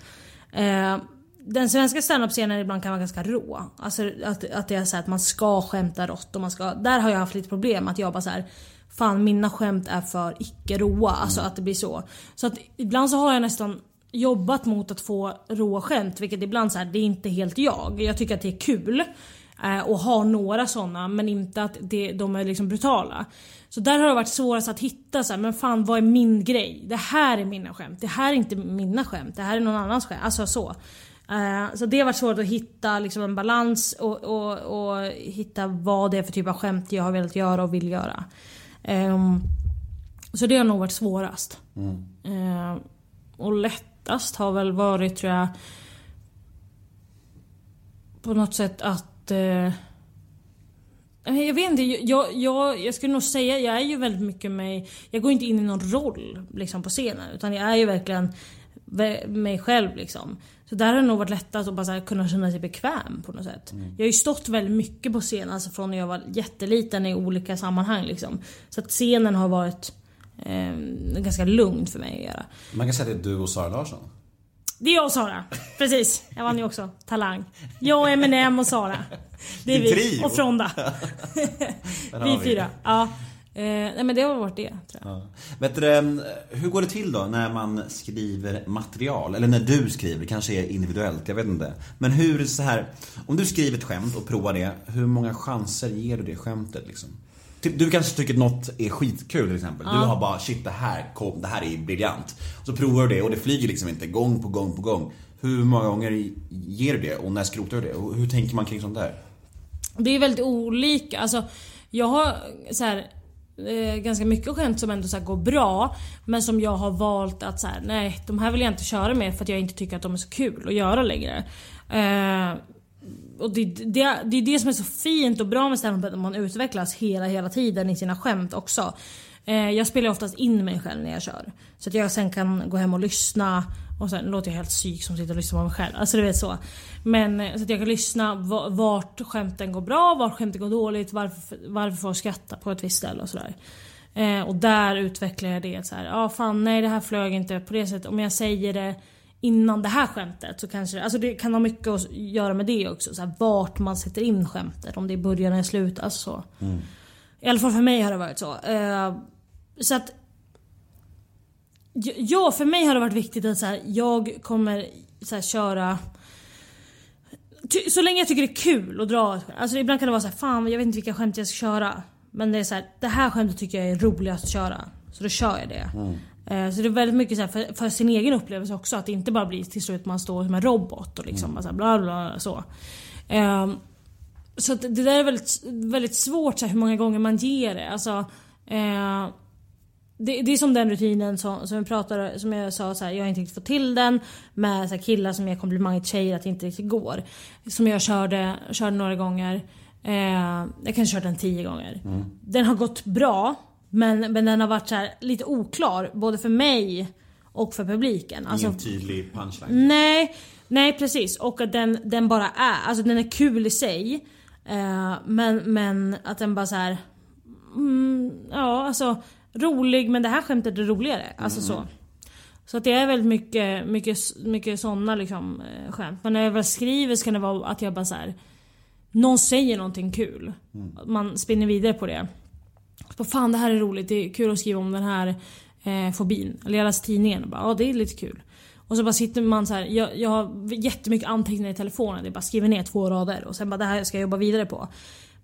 Eh, den svenska standup-scenen ibland kan vara ganska rå. Alltså att, att det är så här att man ska skämta rått och man ska... Där har jag haft lite problem att jag bara så här. Fan mina skämt är för icke råa. Alltså att det blir så. Så att ibland så har jag nästan jobbat mot att få råa skämt. Vilket ibland så här, det är inte helt jag. Jag tycker att det är kul. Eh, och har några såna men inte att det, de är liksom brutala. Så där har det varit svårast att hitta så här, men fan vad är min grej? Det här är mina skämt. Det här är inte mina skämt. Det här är någon annans skämt. Alltså så. Eh, så det har varit svårt att hitta liksom en balans och, och, och hitta vad det är för typ av skämt jag har velat göra och vill göra. Ehm, så det har nog varit svårast. Eh, och lättast har väl varit tror jag på något sätt att eh, jag vet inte, jag, jag, jag skulle nog säga, jag är ju väldigt mycket mig, jag går inte in i någon roll liksom på scenen utan jag är ju verkligen ve- mig själv liksom. Så där har det nog varit lättast att bara här, kunna känna sig bekväm på något sätt. Jag har ju stått väldigt mycket på scen, alltså från när jag var jätteliten i olika sammanhang liksom. Så att scenen har varit eh, ganska lugn för mig att göra. Man kan säga att det är du och Sara Larsson. Det är jag och Sara. Precis. Jag vann ju också Talang. Jag, Eminem och Sara. Det är vi. Och Fronda. [LAUGHS] Vi fyra. Ja. Eh, nej men det har varit det tror jag. Vet du, eh, hur går det till då när man skriver material? Eller när du skriver, kanske är individuellt, jag vet inte. Men hur så här, om du skriver ett skämt och provar det, hur många chanser ger du det skämtet liksom? Typ, du kanske tycker att något är skitkul till exempel. Du har bara shit det här, kom, det här är briljant. Så provar du det och det flyger liksom inte gång på gång på gång. Hur många gånger ger du det och när skrotar du det? Och hur tänker man kring sånt där? Det är väldigt olika. Alltså, jag har så här, eh, ganska mycket skämt som ändå så går bra. Men som jag har valt att så här, nej de här vill jag inte köra med för att jag inte tycker att de är så kul att göra längre. Eh, och det, det, det är det som är så fint och bra med stand-up att man utvecklas hela, hela tiden i sina skämt också. Eh, jag spelar oftast in mig själv när jag kör. Så att jag sen kan gå hem och lyssna och sen låter jag helt psyk som sitter och lyssnar på mig själv. Alltså du vet så. Men eh, så att jag kan lyssna vart skämten går bra, vart skämten går dåligt, varför, varför folk skrattar på ett visst ställe och sådär. Eh, och där utvecklar jag det så här. Ja ah, fan nej det här flög inte på det sättet. Om jag säger det innan det här skämtet så kanske alltså det kan ha mycket att göra med det också. Så här, vart man sätter in skämtet. Om det är början eller slut. Alltså så. I alla fall för mig har det varit så. Eh, så att Ja, för mig har det varit viktigt att så här, jag kommer så här, köra så länge jag tycker det är kul att dra. Alltså ibland kan det vara så här, fan jag vet inte vilka skämt jag ska köra. Men det är så här, det här skämtet tycker jag är roligast att köra. Så då kör jag det. Eh, Så det är väldigt mycket så här för, för sin egen upplevelse också. Att det inte bara blir till slut man står som en robot och liksom bara så här, bla bla så. Ehm, så det där är väldigt, väldigt svårt så här, hur många gånger man ger det. Alltså, eh, det, det är som den rutinen som, som, jag, pratade, som jag sa, så här, jag har inte riktigt fått till den. Med så killar som ger komplimanger till tjejer att det inte riktigt går. Som jag körde, körde några gånger. Eh, jag kanske kört den tio gånger. Den har gått bra. Men, men den har varit så här, lite oklar. Både för mig och för publiken. Alltså, Ingen tydlig punchline. Nej, nej precis. Och att den, den bara är, alltså den är kul i sig. Eh, men, men att den bara så här. Mm, ja alltså rolig men det här skämtet är roligare. Alltså så. Så att det är väldigt mycket, mycket, mycket såna liksom, eh, skämt. Men när jag väl skriver så kan det vara att jag bara så här. Någon säger någonting kul. Man spinner vidare på det. Så, fan det här är roligt, det är kul att skriva om den här eh, fobin. Eller jag läste tidningen och bara ja det är lite kul. Och så bara sitter man så här, jag, jag har jättemycket anteckningar i telefonen. Det är bara skriver ner två rader och sen bara det här ska jag jobba vidare på.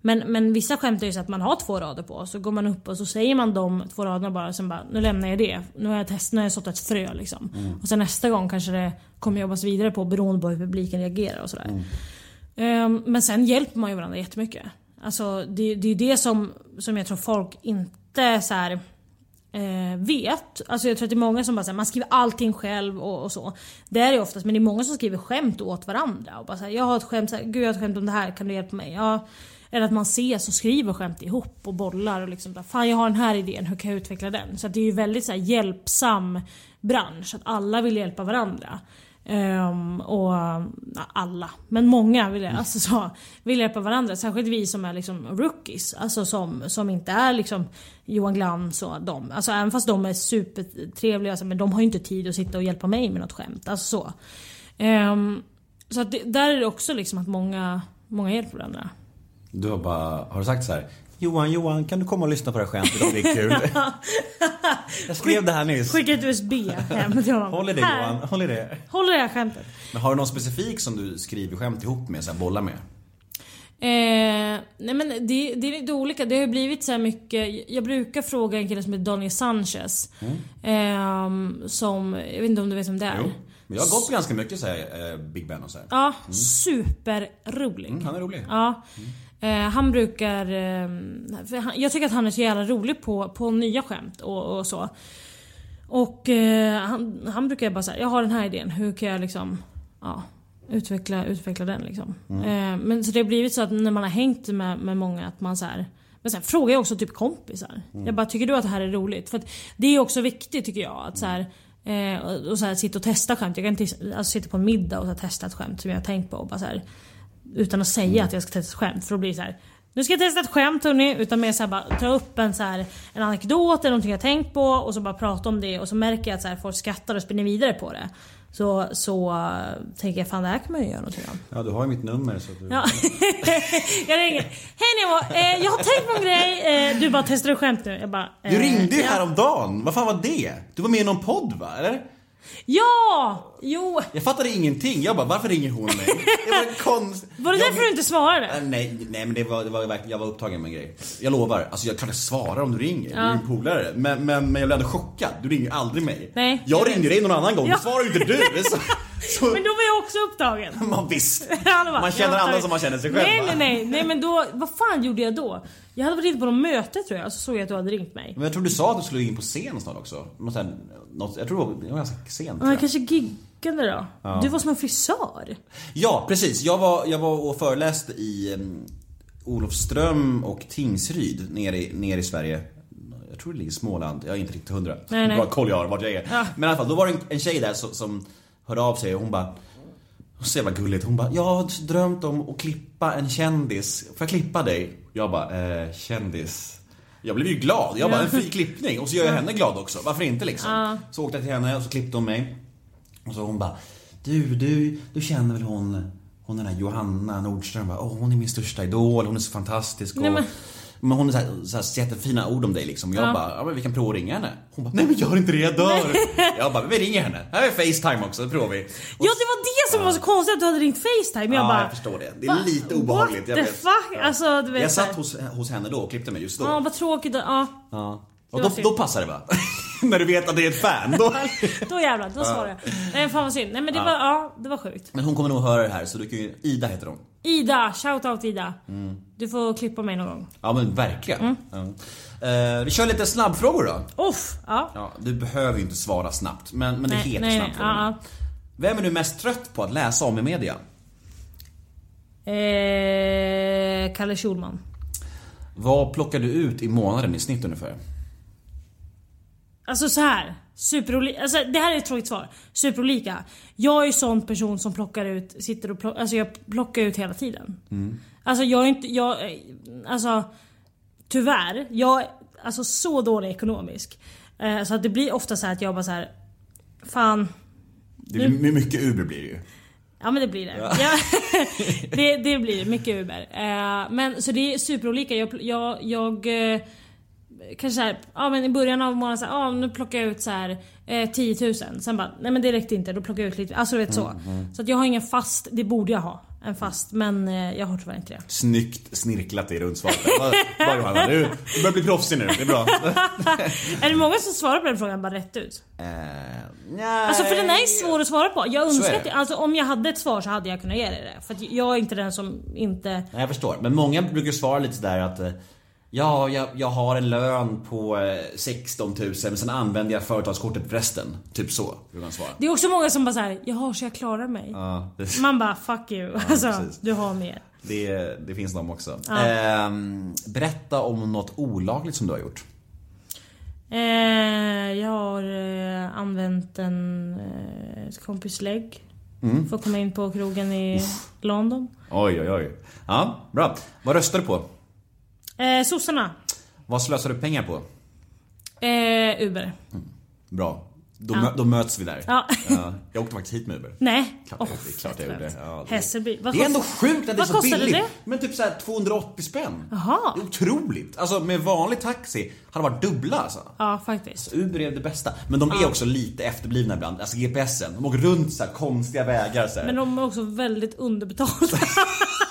Men, men vissa skämt är ju så att man har två rader på. Så går man upp och så säger man de två raderna bara. Sen bara, nu lämnar jag det. Nu har jag testat, nu har jag sått ett frö liksom. Och sen nästa gång kanske det kommer jobbas vidare på beroende på hur publiken reagerar och sådär. Ehm, men sen hjälper man ju varandra jättemycket. Alltså det, det är det som, som jag tror folk inte så här, eh, vet. Alltså jag tror att det är många som bara säger man skriver allting själv och, och så. Det är det oftast men det är många som skriver skämt åt varandra. Och bara så här, jag har ett skämt, så här, gud jag har ett skämt om det här, kan du hjälpa mig? Ja. Eller att man ses och skriver skämt ihop och bollar och liksom fan jag har den här idén, hur kan jag utveckla den? Så att det är ju väldigt så här, hjälpsam bransch, att alla vill hjälpa varandra. Ehm, och ja, alla, men många vill, alltså så, vill hjälpa varandra. Särskilt vi som är liksom rookies. Alltså som, som inte är liksom Johan Glans och de. Alltså även fast de är supertrevliga alltså, men de har ju inte tid att sitta och hjälpa mig med något skämt. Alltså så. Ehm, så att det, där är det också liksom att många, många hjälper varandra. Du har bara, har du sagt så här? Johan, Johan, kan du komma och lyssna på det här skämtet det är kul? [LAUGHS] jag skrev det här nyss. Skicka ett USB hem till honom. Håll i det Här, Johan, håll i det. Håll i det här skämtet. Men har du någon specifik som du skriver skämt ihop med, så här, bollar med? Eh, nej men det, det är lite olika. Det har ju blivit så här mycket. Jag brukar fråga en kille som heter Daniel Sanchez. ehm, som, jag vet inte om du vet vem det är? Jo. Men jag har gått på ganska mycket så här, eh, Big Ben och så här. Ja, superrolig. Mm, han är rolig. Ja. Eh, han brukar... Eh, jag tycker att han är så jävla rolig på, på nya skämt och, och så. Och eh, han, han brukar bara säga jag har den här idén, hur kan jag liksom... Ja, utveckla, utveckla den liksom. Eh, men så det har blivit så att när man har hängt med, med många att man så här, Men sen frågar jag också typ kompisar. Jag bara, tycker du att det här är roligt? För det är också viktigt tycker jag att så här, eh, och, och så här, sitta och testa skämt. Jag kan inte alltså, sitta på en middag och så här, testa ett skämt som jag har tänkt på och bara så här, utan att säga att jag ska testa ett skämt. För då blir det så här. Nu ska jag testa ett skämt hörni. Utan mer såhär bara ta upp en, så här, en anekdot eller någonting jag tänkt på och så bara prata om det och så märker jag att så här, folk skrattar och spinner vidare på det. Så, så uh, tänker jag fan det här kan man ju göra någonting om. Ja, du har ju mitt nummer så du... Ja. [LAUGHS] jag ringer. Hej Nemo, eh, jag har tänkt på en grej. Eh, du bara testar du skämt nu? Jag bara, eh, Du ringde ju ja. häromdagen. Vad fan var det? Du var med i någon podd va? Eller? Ja! Jo! Jag fattade ingenting. Jag bara, varför ringer hon mig? Det var [LAUGHS] konst... Var det jag... därför du inte svarade? Äh, Nej, nej men det var, det var verkligen, jag var upptagen med en grej. Jag lovar, alltså jag kan inte svara om du ringer. Du är en polare. Men, men, men jag blev ändå chockad. Du ringer aldrig mig. Nej, Jag ringde dig någon annan gång, Ja. svarar inte du. [LAUGHS] Så- Men då var jag också upptagen. [LAUGHS] [LAUGHS] Man visst. Bara, Man känner andra upptagen. som man känner sig själv, Nej nej nej, nej men då, vad fan gjorde jag då? Jag hade varit inne på något möte tror jag, så såg jag att du hade ringt mig. Men jag tror du sa att du skulle in på scen snart också. Här, något, jag tror det var, ganska sent. Ja, jag. kanske giggade då. Ja. Du var som en frisör. Ja, precis. Jag var, jag var och föreläste i um, Olofström och Tingsryd nere i, nere i Sverige. Jag tror det ligger i Småland, jag är inte riktigt hundra. Nej, nej. Bra koll jag har vart jag är. Ja. Men i alla fall, då var det en, en tjej där som, som hörde av sig och hon bara Så jävla gulligt, hon bara Jag har drömt om att klippa en kändis, får jag klippa dig? Jag bara, eh, kändis? Jag blev ju glad, jag bara en fri klippning och så gör jag henne glad också, varför inte liksom? Ja. Så åkte jag till henne och så klippte hon mig Och så hon bara Du, du, du känner väl hon Hon den där Johanna Nordström va? Åh, hon är min största idol, hon är så fantastisk och Nej, men- men hon har så jättefina ord om dig liksom. Jag Ja. bara, ja men vi kan prova att ringa henne. Hon bara, nej men gör inte det, jag dör. jag bara, vi ringer henne. Här är Facetime också, det provar vi. Ja det var det som var så konstigt att du hade ringt Facetime. Jag ja, bara, jag förstår det. Det är Va? lite obehagligt. jag What the vet. fuck? Alltså, du vet jag satt hos, hos henne då och klippte mig just då. Ja vad tråkigt. Ja. Ja. Och då, då passar det va? [LAUGHS] När du vet att det är ett fan. Då. [LAUGHS] Då jävlar, då svarade jag. Nej fan vad synd. Nej men det Ja. var, ja det var sjukt. Men hon kommer nog höra det här så du kan ju, Ida heter hon. Ida, shout out Ida. Mm. Du får klippa mig någon gång. Ja men verkligen. Mm. Ja. Eh, vi kör lite snabbfrågor då. Uff, ja. Ja, du behöver ju inte svara snabbt, men, men det Nej, heter nej, nej. snabbfrågor. Ja, Vem är du mest trött på att läsa om i media? ja. Eh, Kalle Schulman. Vad plockar du ut i månaden i snitt ungefär? Alltså så här. Superolika. Alltså det här är ett tråkigt svar. Superolika. Jag är ju sån person som plockar ut, sitter och plockar, alltså jag plockar ut hela tiden. Alltså jag är inte, jag, alltså tyvärr. Jag är alltså så dålig ekonomisk. Eh, så att det blir ofta så här att jag bara så här. Fan. Det blir mycket Uber blir det ju. Ja men det blir det. Ja. [LAUGHS] [LAUGHS] det, det blir mycket Uber. Eh, men så det är superolika. Jag, jag, jag eh, kanske såhär, ja men i början av månaden såhär, ja nu plockar jag ut så här eh, 10 000. Sen bara, nej men det räckte inte. Då plockar jag ut lite. Alltså du vet så. Så att jag har ingen fast, det borde jag ha. En fast. Men eh, jag har tyvärr inte det. Snyggt snirklat i rundsvaret. Bra Johanna, du, du börjar bli proffsig nu. Det är bra. [LAUGHS] är det många som svarar på den frågan bara rätt ut? Eh, Alltså för den är svår att svara på. Jag önskar att, alltså, om jag hade ett svar så hade jag kunnat ge dig det. För jag är inte den som inte... Nej, jag förstår. Men många brukar svara lite sådär att eh, Ja, jag, jag har en lön på eh, 16 000 men sen använder jag företagskortet för resten. Typ så, brukar man svara. Det är också många som bara såhär, jaha så jag klarar mig. Ja, det, Man bara fuck you. alltså, precis. du har mer. det, det finns de också. Ja. Ehm, berätta om något olagligt som du har gjort. Eh, jag har eh, använt en eh, kompis lägg. Mm. För att komma in på krogen i London. Oj, oj, oj. Ja, bra. Vad röstar du på? Eh, sossarna. Vad slösar du pengar på? Eh, Uber. Bra. Då, Ja. mö- då möts vi där. [LAUGHS] Ja. Jag åkte faktiskt hit med Uber. Nej. Klart, Åh, det är klart jag gjorde. Ja, det- Hässelby. Vad Det är ändå sjukt att det är så billigt. det? Men typ såhär 280 spänn. Jaha. Det är otroligt. Alltså med vanlig taxi hade det varit dubbla alltså. Ja, faktiskt. Uber är det bästa. Men de är Ja. också lite efterblivna ibland. Alltså GPSen. De åker runt så konstiga vägar så här. Men de är också väldigt underbetalda. [LAUGHS]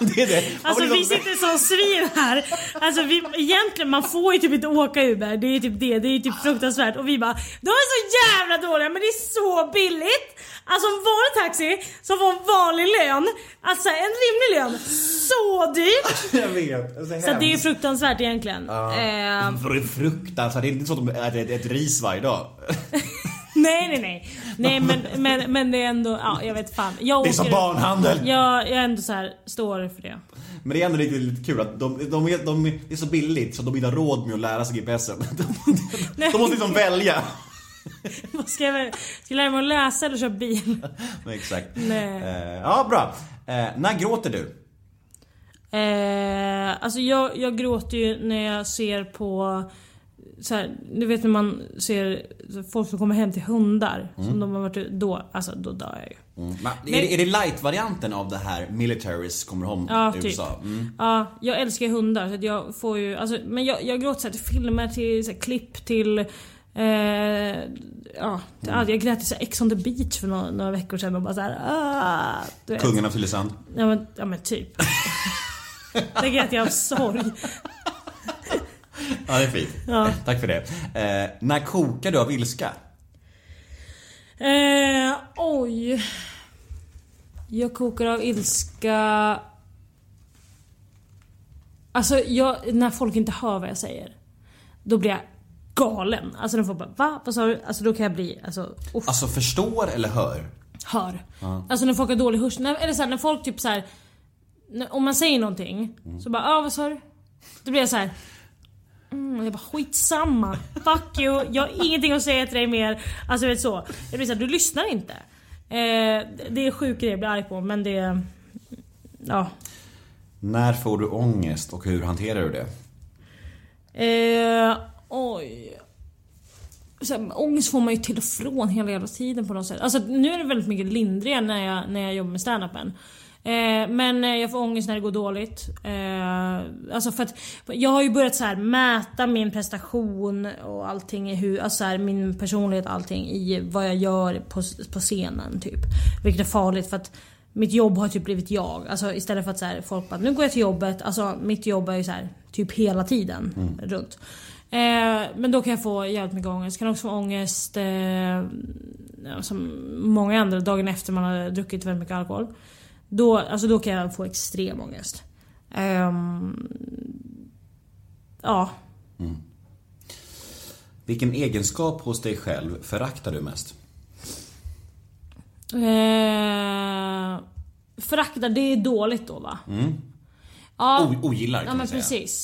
det är det. Man [LAUGHS] Alltså vi sitter som svin här. Alltså vi, egentligen, man får ju typ inte åka Uber. Det är typ det. Det är typ fruktansvärt. Och vi bara, de är så jävla dåliga men det är så billigt. Alltså en vanlig taxi som får en vanlig lön, alltså en rimlig lön, så dyrt. [LAUGHS] Jag vet. Alltså, Så att det är fruktansvärt egentligen. För det är fruktansvärt. Det är inte så att de äter ett, ett ris varje dag. [LAUGHS] nej nej nej. Nej men, men, men det är ändå, ja jag vet fan. Jag Det är som barnhandel. Jag, jag ändå så här står för det. Men det är ändå lite, lite kul att de, de, är, de, är- det är så billigt så de inte har råd med att lära sig GPSen. [LAUGHS] De, de måste liksom välja. [LAUGHS] Vad ska jag Ska jag lära mig att läsa eller köra bil? [LAUGHS] Men Exakt. Nej. Eh, ja, bra. Eh, när gråter du? Eh, alltså jag, jag gråter ju när jag ser på så här, du vet när man ser folk som kommer hem till hundar Mm. som de har varit då, alltså då dör jag ju. Men, är, det, är det light-varianten av det här militaries kommer home Ja, i typ. USA? Mm. Ja, jag älskar hundar så att jag får ju, alltså, men jag, jag gråter så här, till filmer, till så här, klipp, till eh, ja, allt. jag grät till så här, Ex on the beach för några, några veckor sedan och bara såhär ah. Kungen av Tylösand. Ja men, ja, men typ. [LAUGHS] Där grät jag av sorg. Ja, det är fint. Ja. Tack för det. Eh, när kokar du av ilska? Eh, oj. Jag kokar av ilska... Alltså jag, när folk inte hör vad jag säger. Då blir jag galen. Alltså när folk bara va? Vad sa du? Alltså då kan jag bli, alltså uff, Alltså förstår eller hör? hör. Alltså när folk har dålig hörsel. När- Eller så här, när folk typ så här. när- Om man säger någonting så bara ah vad sa du? Då blir jag så här. Mm, jag bara skitsamma. Fuck you. Jag har ingenting att säga till dig mer. Alltså vet så. Jag blir såhär, du lyssnar inte. Eh, det är sjuk grej jag blir arg på men det... Ja. När får du ångest och hur hanterar du det? Eh, oj. Så här, ångest får man ju till och från hela jävla tiden på något sätt. Alltså nu är det väldigt mycket lindrigare när jag, när jag jobbar med standupen. Eh, men eh, jag får ångest när det går dåligt. Eh, alltså för att jag har ju börjat så här mäta min prestation och allting i hur, alltså så här, min personlighet och allting i vad jag gör på, på scenen typ. Vilket är farligt för att mitt jobb har typ blivit jag. Alltså istället för att så här, folk bara nu går jag till jobbet. Alltså mitt jobb är ju så här, typ hela tiden runt. Eh, men då kan jag få jävligt mycket ångest. Kan också få ångest eh, ja, som många andra dagen efter man har druckit väldigt mycket alkohol. Då, alltså då kan jag få extrem ångest. Ehm, ja. Vilken egenskap hos dig själv föraktar du mest? Eh, föraktar, det är dåligt då va? Ja, O- ogillar kan ja man säga. precis.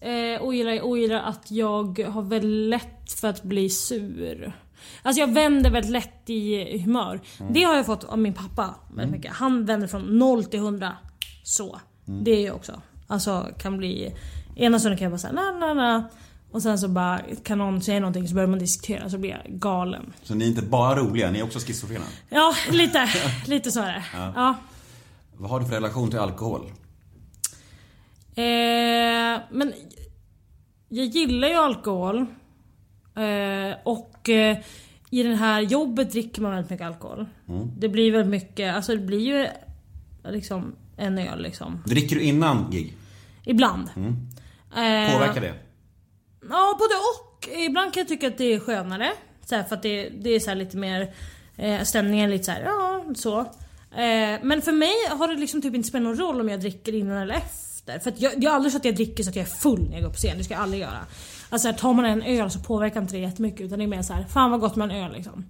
Eh, ogillar, ogillar att jag har väldigt lätt för att bli sur. Alltså jag vänder väldigt lätt i humör. Det har jag fått av min pappa väldigt mycket. Han vänder från 0 till 100. Så. Det är jag också. Alltså kan bli... Ena stunden kan jag bara säga na na na. Och sen så bara kan någon säga någonting så börjar man diskutera så blir jag galen. Så ni är inte bara roliga, ni är också schizofrena. Ja, lite. [LAUGHS] lite så är det. Ja. Vad har du för relation till alkohol? Eh, men jag gillar ju alkohol. Eh, och eh, i det här jobbet dricker man väldigt mycket alkohol. Det blir väldigt mycket, alltså det blir ju liksom en öl liksom. Dricker du innan gig? Ibland. Eh, Påverkar det? Ja, både och. Ibland kan jag tycka att det är skönare. Så här, för att det, det är så här lite mer... Eh, stämningen lite så här, ja så. Eh, men för mig har det liksom typ inte spelat någon roll om jag dricker innan eller efter. För att jag, jag har aldrig så att jag dricker så att jag är full när jag går på scen. Det ska jag aldrig göra. Alltså här, tar man en öl så påverkar inte det jättemycket. Utan det är mer så här, fan vad gott med en öl liksom.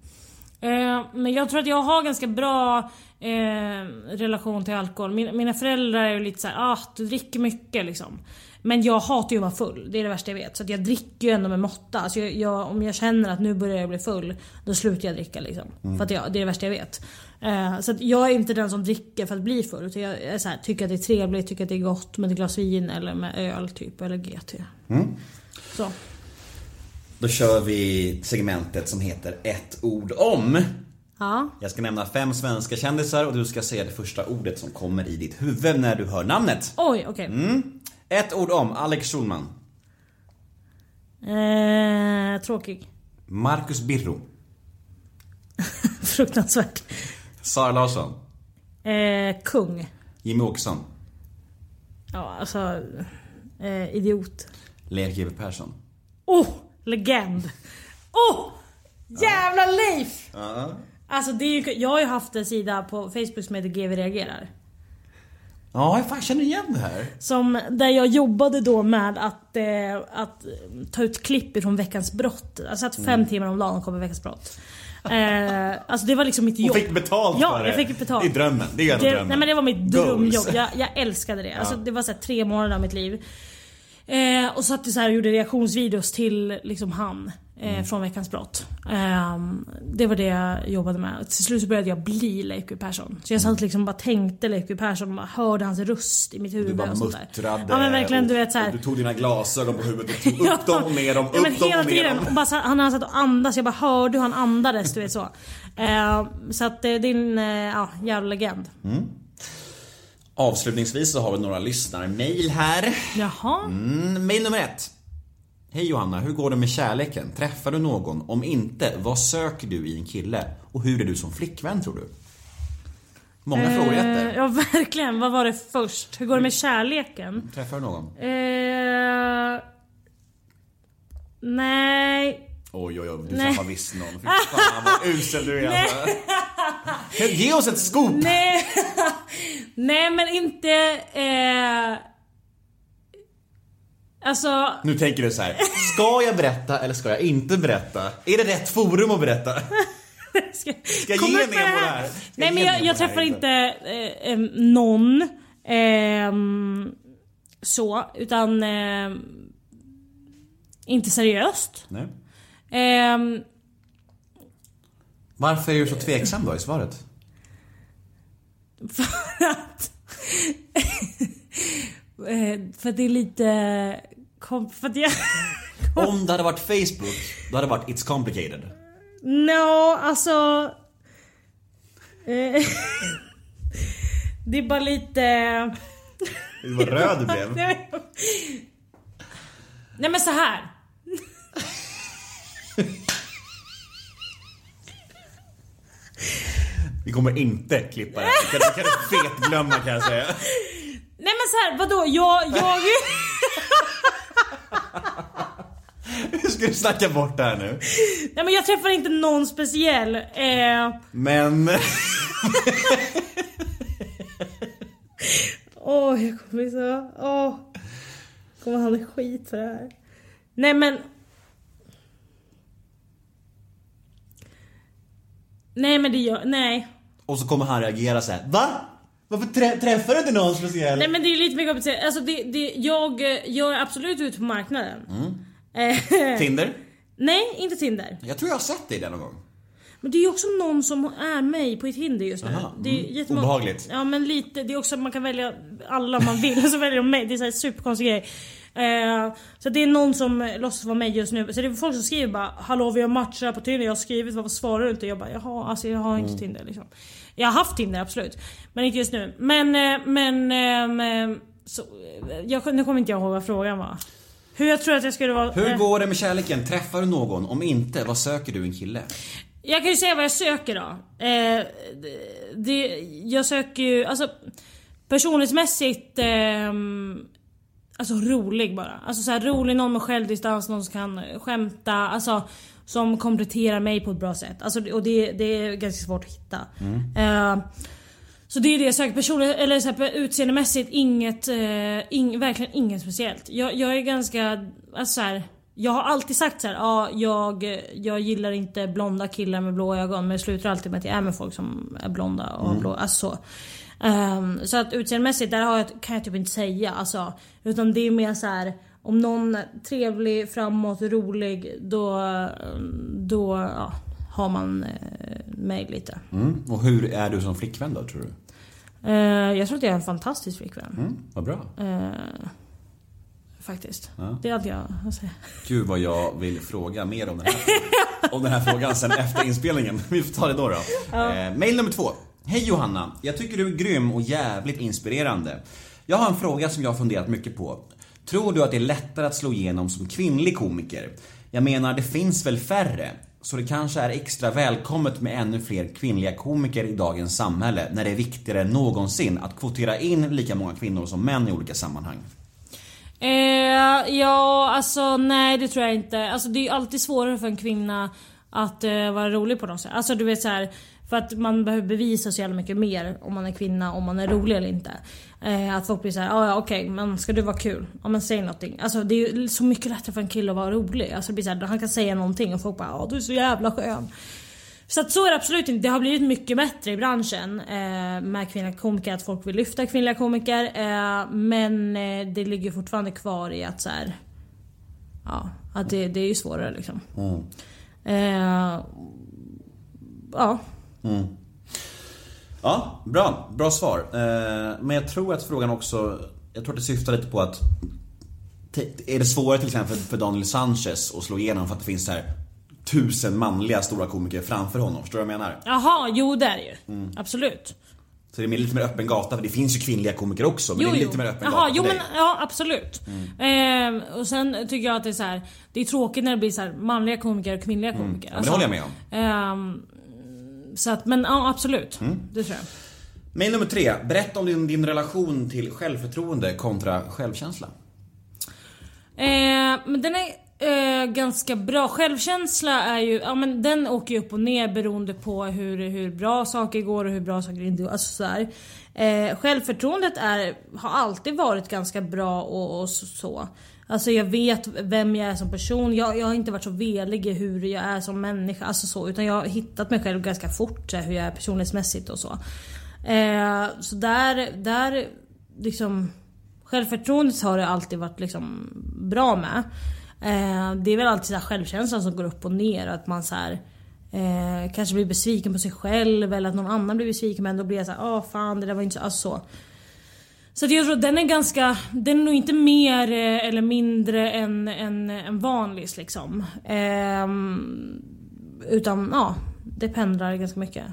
Eh, men jag tror att jag har ganska bra eh, relation till alkohol. Mina, mina föräldrar är ju lite såhär, ah du dricker mycket liksom. Men jag hatar ju att vara full, det är det värsta jag vet. Så jag dricker ju ändå med måtta. Alltså jag, jag, om jag känner att nu börjar jag bli full, då slutar jag dricka liksom. För att jag, det är det värsta jag vet. Eh, så jag är inte den som dricker för att bli full. Utan jag är så här, tycker att det är trevligt, tycker att det är gott med ett glas vin eller med öl typ, eller GT. Så. Då kör vi segmentet som heter ett ord om. Ja. Jag ska nämna fem svenska kändisar och du ska säga det första ordet som kommer i ditt huvud när du hör namnet. Oj, okej. Ett ord om Alex Schulman. Eh, tråkig. Marcus Birro. [LAUGHS] Fruktansvärt. Sara Larsson. Eh, kung. Jimmy Åkesson. Ja, alltså... Eh, idiot. Leif GW Persson. Oh! Legend. Oh! Jävla Leif! Alltså det är ju, jag har ju haft en sida på Facebook som heter GV reagerar. Ja, jag fan känner igen det här. Som, där jag jobbade då med att, eh, att ta ut klipp ifrån Veckans brott. Jag satt fem timmar om dagen och kom med Veckans brott. Eh, alltså det var liksom mitt jobb. Och fick betalt ja, för det. jag fick betalt. Det är drömmen. Det är det, drömmen. Nej men det var mitt drömjobb. Jag, jag älskade det. Alltså, det var så här, tre månader av mitt liv. Eh, och satt så här och gjorde reaktionsvideos till liksom han. Eh, från Veckans brott. Ehm, det var det jag jobbade med. Till slut så började jag bli Leif Persson. Så jag satt liksom och bara tänkte Leif Persson och bara hörde hans röst i mitt huvud. Du bara och sånt muttrade. Ja men verkligen du och- vet så här. och Du tog dina glasögon på huvudet och tog [LAUGHS] upp dem och ner dem, upp Ja, men dem hela och ner tiden. dem. Och bara, han han satt och andas, jag bara hörde hur han andades. Du vet så. Eh, så att eh, din eh, ja, jävla legend. Avslutningsvis så har vi några lyssnarmail här. Jaha. Mm, mail nummer ett. Hej Johanna, hur går det med kärleken? Träffar du någon? Om inte, vad söker du i en kille? Och hur är du som flickvän tror du? Många frågor Eh, jätter. Ja verkligen. Vad var det först? Hur går det med kärleken? Träffar du någon? Eh, nej. Oj oj oj, du träffar visst någon. Fy fan vad usel du är. [LAUGHS] Ge oss ett scoop! Nej. [LAUGHS] nej men inte... Eh, alltså... Nu tänker du så här. ska jag berätta eller ska jag inte berätta? Är det rätt forum att berätta? [LAUGHS] Ska, jag Kom ge med Nemo det här? Ska Nej jag men jag, jag träffar inte? eh, eh, någon. ehm, så, utan... Eh, inte seriöst. Nej. Ehm, Varför är du så tveksam då i svaret? [LAUGHS] för att... eh, för att det är lite... Kom, för att jag... [LAUGHS] Om det hade varit Facebook, då hade det varit It's complicated. No, alltså... Eh, [LAUGHS] det är bara lite... Det var röd du blev. [LAUGHS] Nej men så här. Vi kommer inte klippa det här. Det kan, det kan du fetglömma kan jag säga. Nej men så här, vadå? Jag... jag... Hur [LAUGHS] ska du snacka bort det här nu? Nej men jag träffar inte någon speciell. Eh, Men... [LAUGHS] Åh, jag kommer bli så... Åh. Kommer han ha skit för det här. Nej men... Nej men det gör... Nej. Och så kommer han reagera så här. Va? Varför trä- träffar du inte någon speciell? Nej men det är lite mer komplicerat. Alltså det, det, jag, jag är absolut ute på marknaden. Mm. [LAUGHS] Tinder? Nej, inte Tinder. Jag tror jag har sett dig där någon gång. Men det är ju också någon som är mig på ett hinder just nu. Aha, Det är mm. jättemånga- Obehagligt. Ja men lite, det är också att man kan välja alla man vill och så väljer de mig. Det är här superkonstig grej. Eh, så det är någon som låtsas vara mig just nu. Så det är folk som skriver bara Hallå vi har matchat på Tinder, jag har skrivit varför svarar du inte? Jag bara jaha alltså jag har inte Mm. Tinder liksom. Jag har haft Tinder absolut. Men inte just nu. Men, eh, men, ehm, så, eh, jag, nu kommer inte jag ihåg vad frågan var. Hur jag tror att jag skulle vara... Hur eh, går det med kärleken? Träffar du någon? Om inte, vad söker du i en kille? Jag kan ju säga vad jag söker då. Eh, det, jag söker ju, alltså personlighetsmässigt ehm, Alltså rolig bara. Alltså så här, rolig, någon med självdistans, någon som kan skämta. Alltså som kompletterar mig på ett bra sätt. Alltså, och det, det är ganska svårt att hitta. Eh, så det är det jag söker. Personligt, eller så här, utseendemässigt inget, eh, ing, verkligen inget speciellt. Jag, jag är ganska, alltså så här, Jag har alltid sagt så här, ja jag, jag gillar inte blonda killar med blå ögon men det slutar alltid med att jag är med folk som är blonda och Mm. blå, alltså så. Ehm, så att utseendemässigt där har jag, kan jag typ inte säga alltså. Utan det är mer så här. Om någon är trevlig, framåt, rolig då, då ja, har man eh, mig lite. Mm. Och hur är du som flickvän då, tror du? Eh, jag tror att jag är en fantastisk flickvän. Mm, vad bra. Eh, faktiskt. Ja. Det är allt jag har att säga. Gud vad jag vill fråga mer om den här, om den här frågan sen efter inspelningen. Vi får ta det då. då. Ja. Eh, mail nummer två. Hej Johanna, jag tycker du är grym och jävligt inspirerande. Jag har en fråga som jag har funderat mycket på. Tror du att det är lättare att slå igenom som kvinnlig komiker? Jag menar, det finns väl färre? Så det kanske är extra välkommet med ännu fler kvinnliga komiker i dagens samhälle när det är viktigare än någonsin att kvotera in lika många kvinnor som män i olika sammanhang. Eh, ja, alltså nej det tror jag inte. Alltså det är ju alltid svårare för en kvinna att eh, vara rolig på något sätt. Alltså du vet så här, för att man behöver bevisa så jävla mycket mer om man är kvinna, om man är rolig eller inte. Eh, att folk blir såhär, "Ah, ja okej men ska du vara kul? Ja men säg någonting. Alltså det är ju så mycket lättare för en kille att vara rolig. Alltså det blir så här, han kan säga någonting och folk bara, ja du är så jävla skön. Så att så är det absolut inte. Det har blivit mycket bättre i branschen eh, med kvinnliga komiker. Att folk vill lyfta kvinnliga komiker. Eh, men eh, det ligger fortfarande kvar i att så här. ja, att det, det är ju svårare liksom. Mm. Eh, ja. Ja, bra. Bra svar. Eh, men jag tror att frågan också, jag tror att det syftar lite på att är det svårare till exempel för Daniel Sanchez att slå igenom för att det finns så här tusen manliga stora komiker framför honom? Förstår du vad jag menar? Jaha, jo det är det ju. Mm. Absolut. Så det är lite mer öppen gata, för det finns ju kvinnliga komiker också. Men det är lite mer öppen Jaha, gata jo för men dig. ja absolut. Eh, och sen tycker jag att det är så här, det är tråkigt när det blir så manliga komiker och kvinnliga komiker. Mm. Ja, men det håller jag med om. Ehm, så att, men ja absolut. Mm. Det tror jag. Mail nummer tre. Berätta om din, din relation till självförtroende kontra självkänsla. Eh, men den är eh, ganska bra. Självkänsla är ju, ja men den åker ju upp och ner beroende på hur, hur bra saker går och hur bra saker inte går. Alltså så här. Eh, självförtroendet är, har alltid varit ganska bra och, och så. Alltså jag vet vem jag är som person. Jag, jag har inte varit så velig i hur jag är som människa. Alltså så, utan jag har hittat mig själv ganska fort så här, hur jag är personlighetsmässigt och så. Eh, så där, där liksom Självförtroendet har det alltid varit liksom bra med. Eh, det är väl alltid så här självkänslan som går upp och ner. Att man så här, eh, kanske blir besviken på sig själv eller att någon annan blir besviken men då blir jag så här, åh fan det där var inte så... Alltså så. Så jag tror att den är ganska, den är nog inte mer eh, eller mindre än, än, än vanligt liksom. Ehm, utan ja, det pendlar ganska mycket.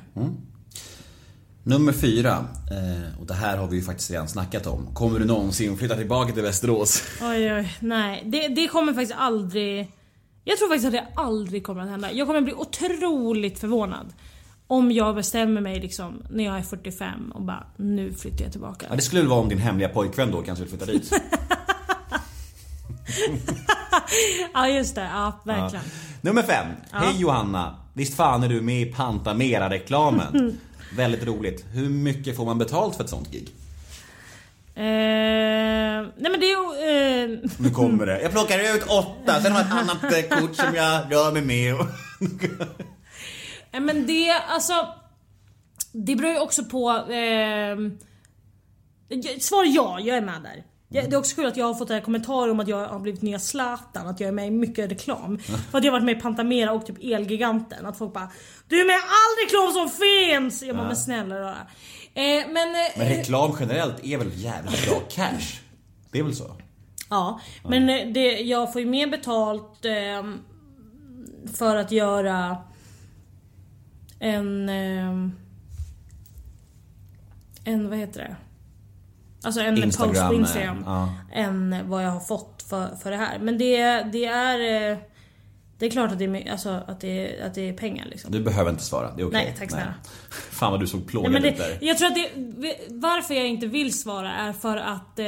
Nummer fyra. Eh, och det här har vi ju faktiskt redan snackat om. Kommer du någonsin flytta tillbaka till Västerås? [LAUGHS] Oj oj, nej. Det, det kommer faktiskt aldrig... Jag tror faktiskt att det aldrig kommer att hända. Jag kommer bli otroligt förvånad. Om jag bestämmer mig liksom när jag är 45 och bara nu flyttar jag tillbaka. Ja, det skulle väl vara om din hemliga pojkvän då kanske vill flytta dit. [LAUGHS] Ja just det, ja verkligen. Nummer fem. Hej Johanna. Visst fan är du med i Pantamera-reklamen? [LAUGHS] Väldigt roligt. Hur mycket får man betalt för ett sånt gig? Eh, nej men det är. Eh, [LAUGHS] Nu kommer det. Jag plockar ut åtta, sen har jag ett annat eh, kort som jag rör mig med. Nej men det, alltså... Det beror ju också på... Eh, svar ja, jag är med där. Det är också kul att jag har fått kommentarer om att jag har blivit nya Zlatan, att jag är med i mycket reklam. [LAUGHS] För att jag har varit med i Pantamera och typ Elgiganten. Att folk bara Du är med i all reklam som finns! Jag bara men snälla rara. Eh, men... Eh, Men reklam generellt är väl jävligt bra [LAUGHS] cash? Det är väl så? Ja, men eh, det, jag får ju mer betalt eh, för att göra en... Eh, en, vad heter det? Alltså en Instagram, post på Instagram. ja. Än vad jag har fått för, för det här. Men det, det är... eh, Det är klart att det är, alltså, att det, är- att det är pengar liksom. Du behöver inte svara, det är okej. Nej, tack snälla. Fan vad du såg plågad ut där. jag tror att det, varför jag inte vill svara är för att eh,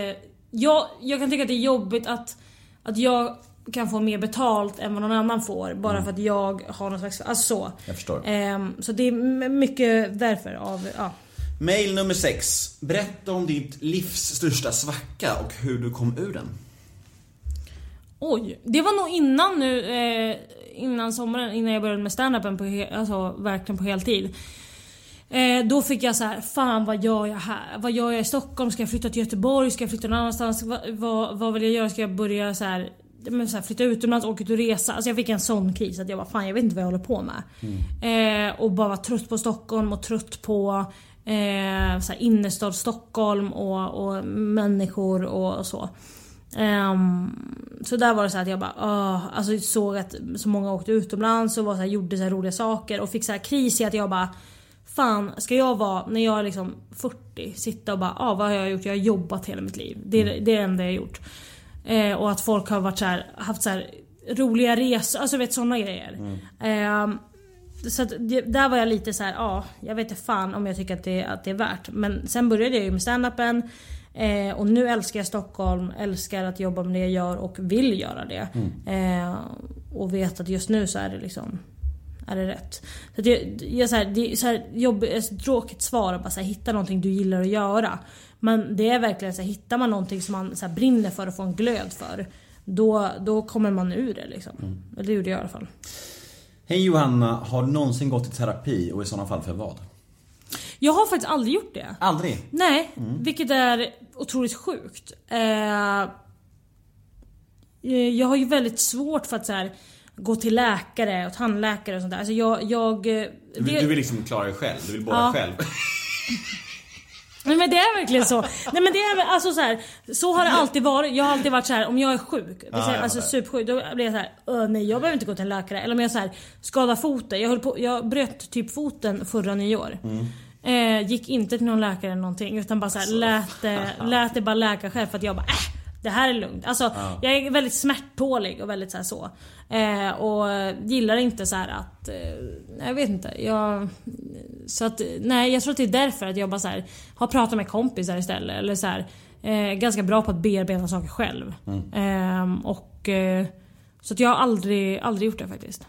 jag, jag kan tycka att det är jobbigt att, att jag kan få mer betalt än vad någon annan får bara för att jag har någon slags, alltså så. Mm. Jag förstår. Ehm, så det är mycket därför av, ja. Mail nummer sex. Berätta om ditt livs största svacka och hur du kom ur den. Oj, det var nog innan nu, eh, innan sommaren, innan jag började med standupen på, alltså verkligen på heltid. Eh, då fick jag så här, fan vad gör jag här? Vad gör jag i Stockholm? Ska jag flytta till Göteborg? Ska jag flytta någon annanstans? Va, vad, vad vill jag göra? Ska jag börja så här, men så här, flytta utomlands, åka ut och resa? Alltså jag fick en sån kris att jag bara, fan jag vet inte vad jag håller på med. Eh, och bara var trött på Stockholm och trött på eh, så här, innerstad Stockholm och, och människor och, och så. Ehm, så där var det så att jag bara åh, alltså såg att så många åkte utomlands och var så här, gjorde så roliga saker och fick så här kris i att jag bara Fan, ska jag vara, när jag är liksom 40, sitta och bara ah, vad har jag gjort? Jag har jobbat hela mitt liv. Det är det, är det enda jag har gjort. Eh, och att folk har varit så här, haft så här roliga resor, alltså vet såna grejer. Ehm, så att där var jag lite så här, ja, jag vet inte fan om jag tycker att det, att det är värt. Men sen började jag ju med standupen. Eh, och nu älskar jag Stockholm, älskar att jobba med det jag gör och vill göra det. Eh, och vet att just nu så är det liksom är det rätt? Så att jag, jag, så här, det är så här jobb, ett tråkigt svar att bara så här, hitta någonting du gillar att göra. Men det är verkligen så här, hittar man någonting som man så här, brinner för och får en glöd för. Då, då kommer man ur det liksom. Eller det gjorde jag i alla fall. Hej Johanna, har du någonsin gått i terapi och i sådana fall för vad? Jag har faktiskt aldrig gjort det. Aldrig? Nej, vilket är otroligt sjukt. Eh, eh, jag har ju väldigt svårt för att så här, gå till läkare och tandläkare och sånt där. Alltså jag... jag eh, Du, vill- det- du vill liksom klara dig själv, du vill båda Ja. själv. [LAUGHS] Nej men det är verkligen så. Nej men det är alltså så här, så har det alltid varit. Jag har alltid varit så här om jag är sjuk, vill säga, jag alltså supersjuk, då blir jag så här, "Öh, nej jag behöver inte gå till en läkare. Eller om jag så här, skadar foten. Jag, höll på, jag bröt typ foten förra nyår. Eh, gick inte till någon läkare eller någonting utan bara så här, lät, det, lät det bara läka själv för att jag bara äh, det här är lugnt. Alltså, Jag är väldigt smärttålig och väldigt så. Så. Eh, och gillar inte så att... Eh, jag vet inte. Jag, så att, nej, jag tror att det är därför att jag bara så här, har pratat med kompisar istället. Eller så här, eh, ganska bra på att bearbeta saker själv. Ehm, och, eh, så att jag har aldrig, aldrig gjort det faktiskt.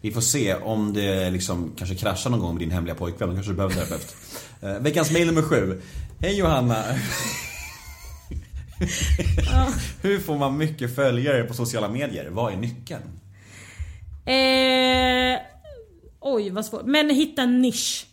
Vi får se om det liksom kanske kraschar någon gång med din hemliga pojkvän. Då kanske du behöver terapeut. Eh, veckans mail nummer sju. Hej Johanna. [LAUGHS] [LAUGHS] Hur får man mycket följare på sociala medier? Vad är nyckeln? Eh, oj vad svårt. Men hitta en nisch.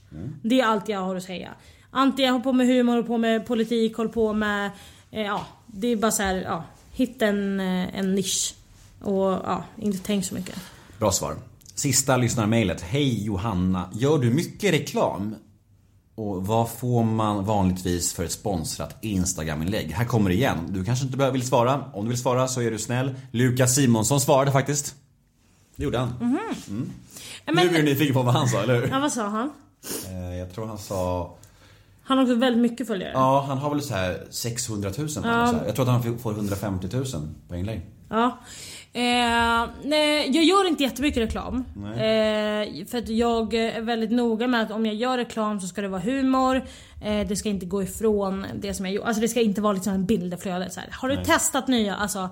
Det är allt jag har att säga. Antingen jag håller på med humor, håller på med politik, håller på med... Eh, ja, det är bara så här, ja. Hitta en, eh, en nisch. Och ja, inte tänk så mycket. Bra svar. Sista lyssnarmailet. Hej Johanna. Gör du mycket reklam? Och vad får man vanligtvis för ett sponsrat Instagram-inlägg? Här kommer det igen. Du kanske inte vill svara. Om du vill svara så är du snäll. Lukas Simonsson svarade faktiskt. Det gjorde han. Ja, Nu är Men, du nyfiken på vad han sa, eller hur? ja, vad sa han? Eh, Jag tror han sa... Han har också väldigt mycket följare. Ja, han har väl så här 600 000 eller så här. Jag tror att han får 150 000 på inlägg. Ja. Eh, nej, jag gör inte jättemycket reklam. Eh, för att jag är väldigt noga med att om jag gör reklam så ska det vara humor. Eh, det ska inte gå ifrån det som jag gjort. Alltså det ska inte vara liksom en bild i flödet. Så här. Har du testat nya? Alltså,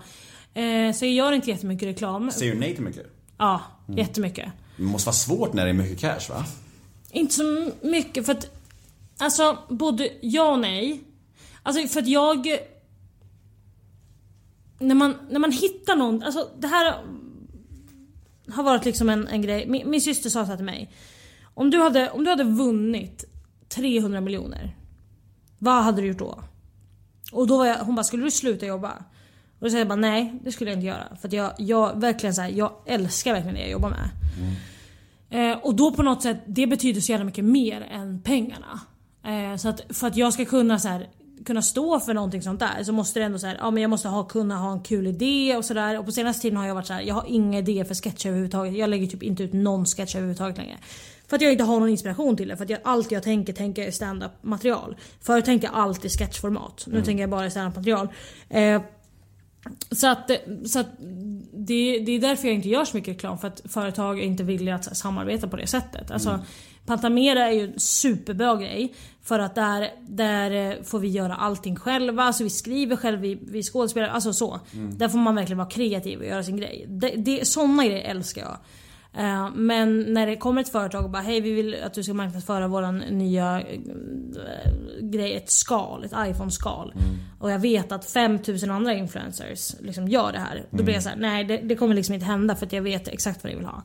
eh, så jag gör inte jättemycket reklam. Säger du nej till mycket? Ja, jättemycket. Det måste vara svårt när det är mycket cash va? Inte så mycket för att... Alltså både ja och nej. Alltså för att jag... När man, när man hittar någon, alltså det här har varit liksom en, en grej. Min, min syster sa så till mig. Om du, hade, om du hade vunnit 300 miljoner. Vad hade du gjort då? Och då var jag, hon bara, skulle du sluta jobba? Och då säger jag bara nej, det skulle jag inte göra. För att jag, jag verkligen så här, jag älskar verkligen det jag jobbar med. Eh, och då på något sätt, det betyder så jävla mycket mer än pengarna. Eh, så att för att jag ska kunna så här, kunna stå för någonting sånt där så måste det ändå så här, ja men jag måste ha, kunna ha en kul idé och sådär. Och på senaste tiden har jag varit så här, jag har inga idéer för sketcher överhuvudtaget. Jag lägger typ inte ut någon sketch överhuvudtaget längre. För att jag inte har någon inspiration till det. För att jag, allt jag tänker, tänker i stand-up material. Förut tänkte jag alltid sketchformat. Nu tänker jag bara stand-up material. Eh, så att, så att det, det är därför jag inte gör så mycket reklam. För att företag är inte villiga att samarbeta på det sättet. Alltså, Pantamera är ju en superbra grej. För att där, där eh, får vi göra allting själva. Alltså vi skriver själva, vi, vi skådespelar. Alltså så. Där får man verkligen vara kreativ och göra sin grej. Det, det, såna grejer älskar jag. Eh, Men när det kommer ett företag och bara hej vi vill att du ska marknadsföra våran nya eh, grej, ett skal, ett iPhone-skal. Och jag vet att 5000 andra influencers liksom gör det här. Då blir jag så här: nej det, det kommer liksom inte hända för att jag vet exakt vad jag vill ha.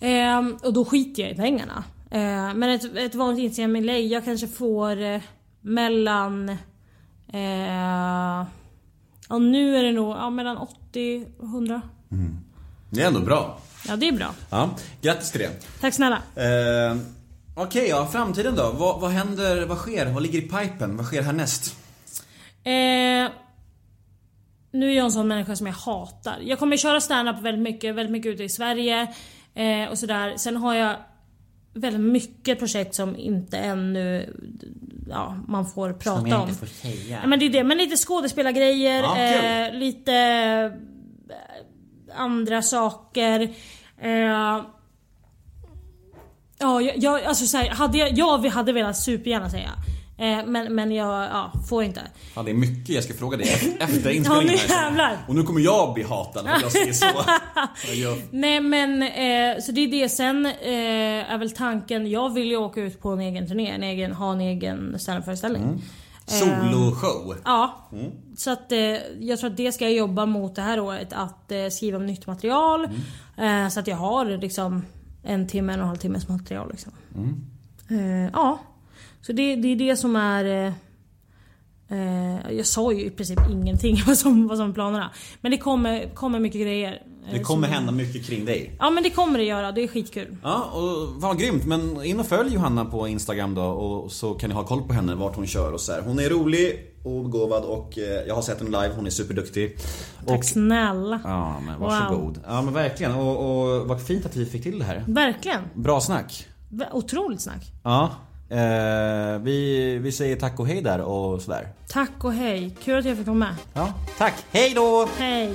Ehm, och då skiter jag i pengarna. Ehm, men ett, ett vanligt Instagram-inlägg, jag kanske får eh, mellan... Eh, ja, nu är det nog ja, mellan 80 och 100. Det är ändå bra. Ja det är bra. Ja, grattis till det. Tack snälla. Eh, Okej, ja framtiden då? Vad, vad händer, vad sker? Vad ligger i pipen? Vad sker härnäst? Eh, nu är jag en sån människa som jag hatar. Jag kommer köra stand-up väldigt mycket, väldigt mycket ute i Sverige eh, och sådär. Sen har jag väldigt mycket projekt som inte ännu ja, man får prata om. säga. Ja, men det är det. Men lite skådespelargrejer, Ja, eh, lite eh, andra saker. Eh, ja, jag, jag, alltså så här, hade jag, jag hade velat supergärna säga. Eh, men, men jag ja, får inte. Fan, det är mycket jag ska fråga dig [LAUGHS] efter Ja, inspelningen nu här. Och nu kommer jag bli hatad att jag säger så. [LAUGHS] Jag Nej men eh, så det är det. Sen eh, är väl tanken, jag vill ju åka ut på en egen turné, en egen, ha en egen standup-föreställning. Soloshow. Ja. Så att eh, jag tror att det ska jag jobba mot det här året. Att eh, skriva om nytt material. Eh, så att jag har liksom en timme, en och en halv timmes material liksom. Eh, ja. Så det, det är det som är... Eh, Eh, jag sa ju i princip ingenting [LAUGHS] vad som, vad som planerna. Men det kommer, kommer mycket grejer. eh, Det kommer som- hända mycket kring dig. Ja men det kommer det göra, det är skitkul. Ja, och vad grymt. Men in och följ Johanna på Instagram då och så kan ni ha koll på henne, vart hon kör och så här. Hon är rolig och begåvad och eh, jag har sett henne live, hon är superduktig. Tack Och, snälla. ja men varsågod. Ja men verkligen. Och, och vad fint att vi fick till det här. Verkligen. Bra snack. Otroligt snack. Ja. Eh, vi, vi säger tack och hej där och sådär. Tack och hej. Kul att jag fick vara med. Ja, tack. Hej då! Hej.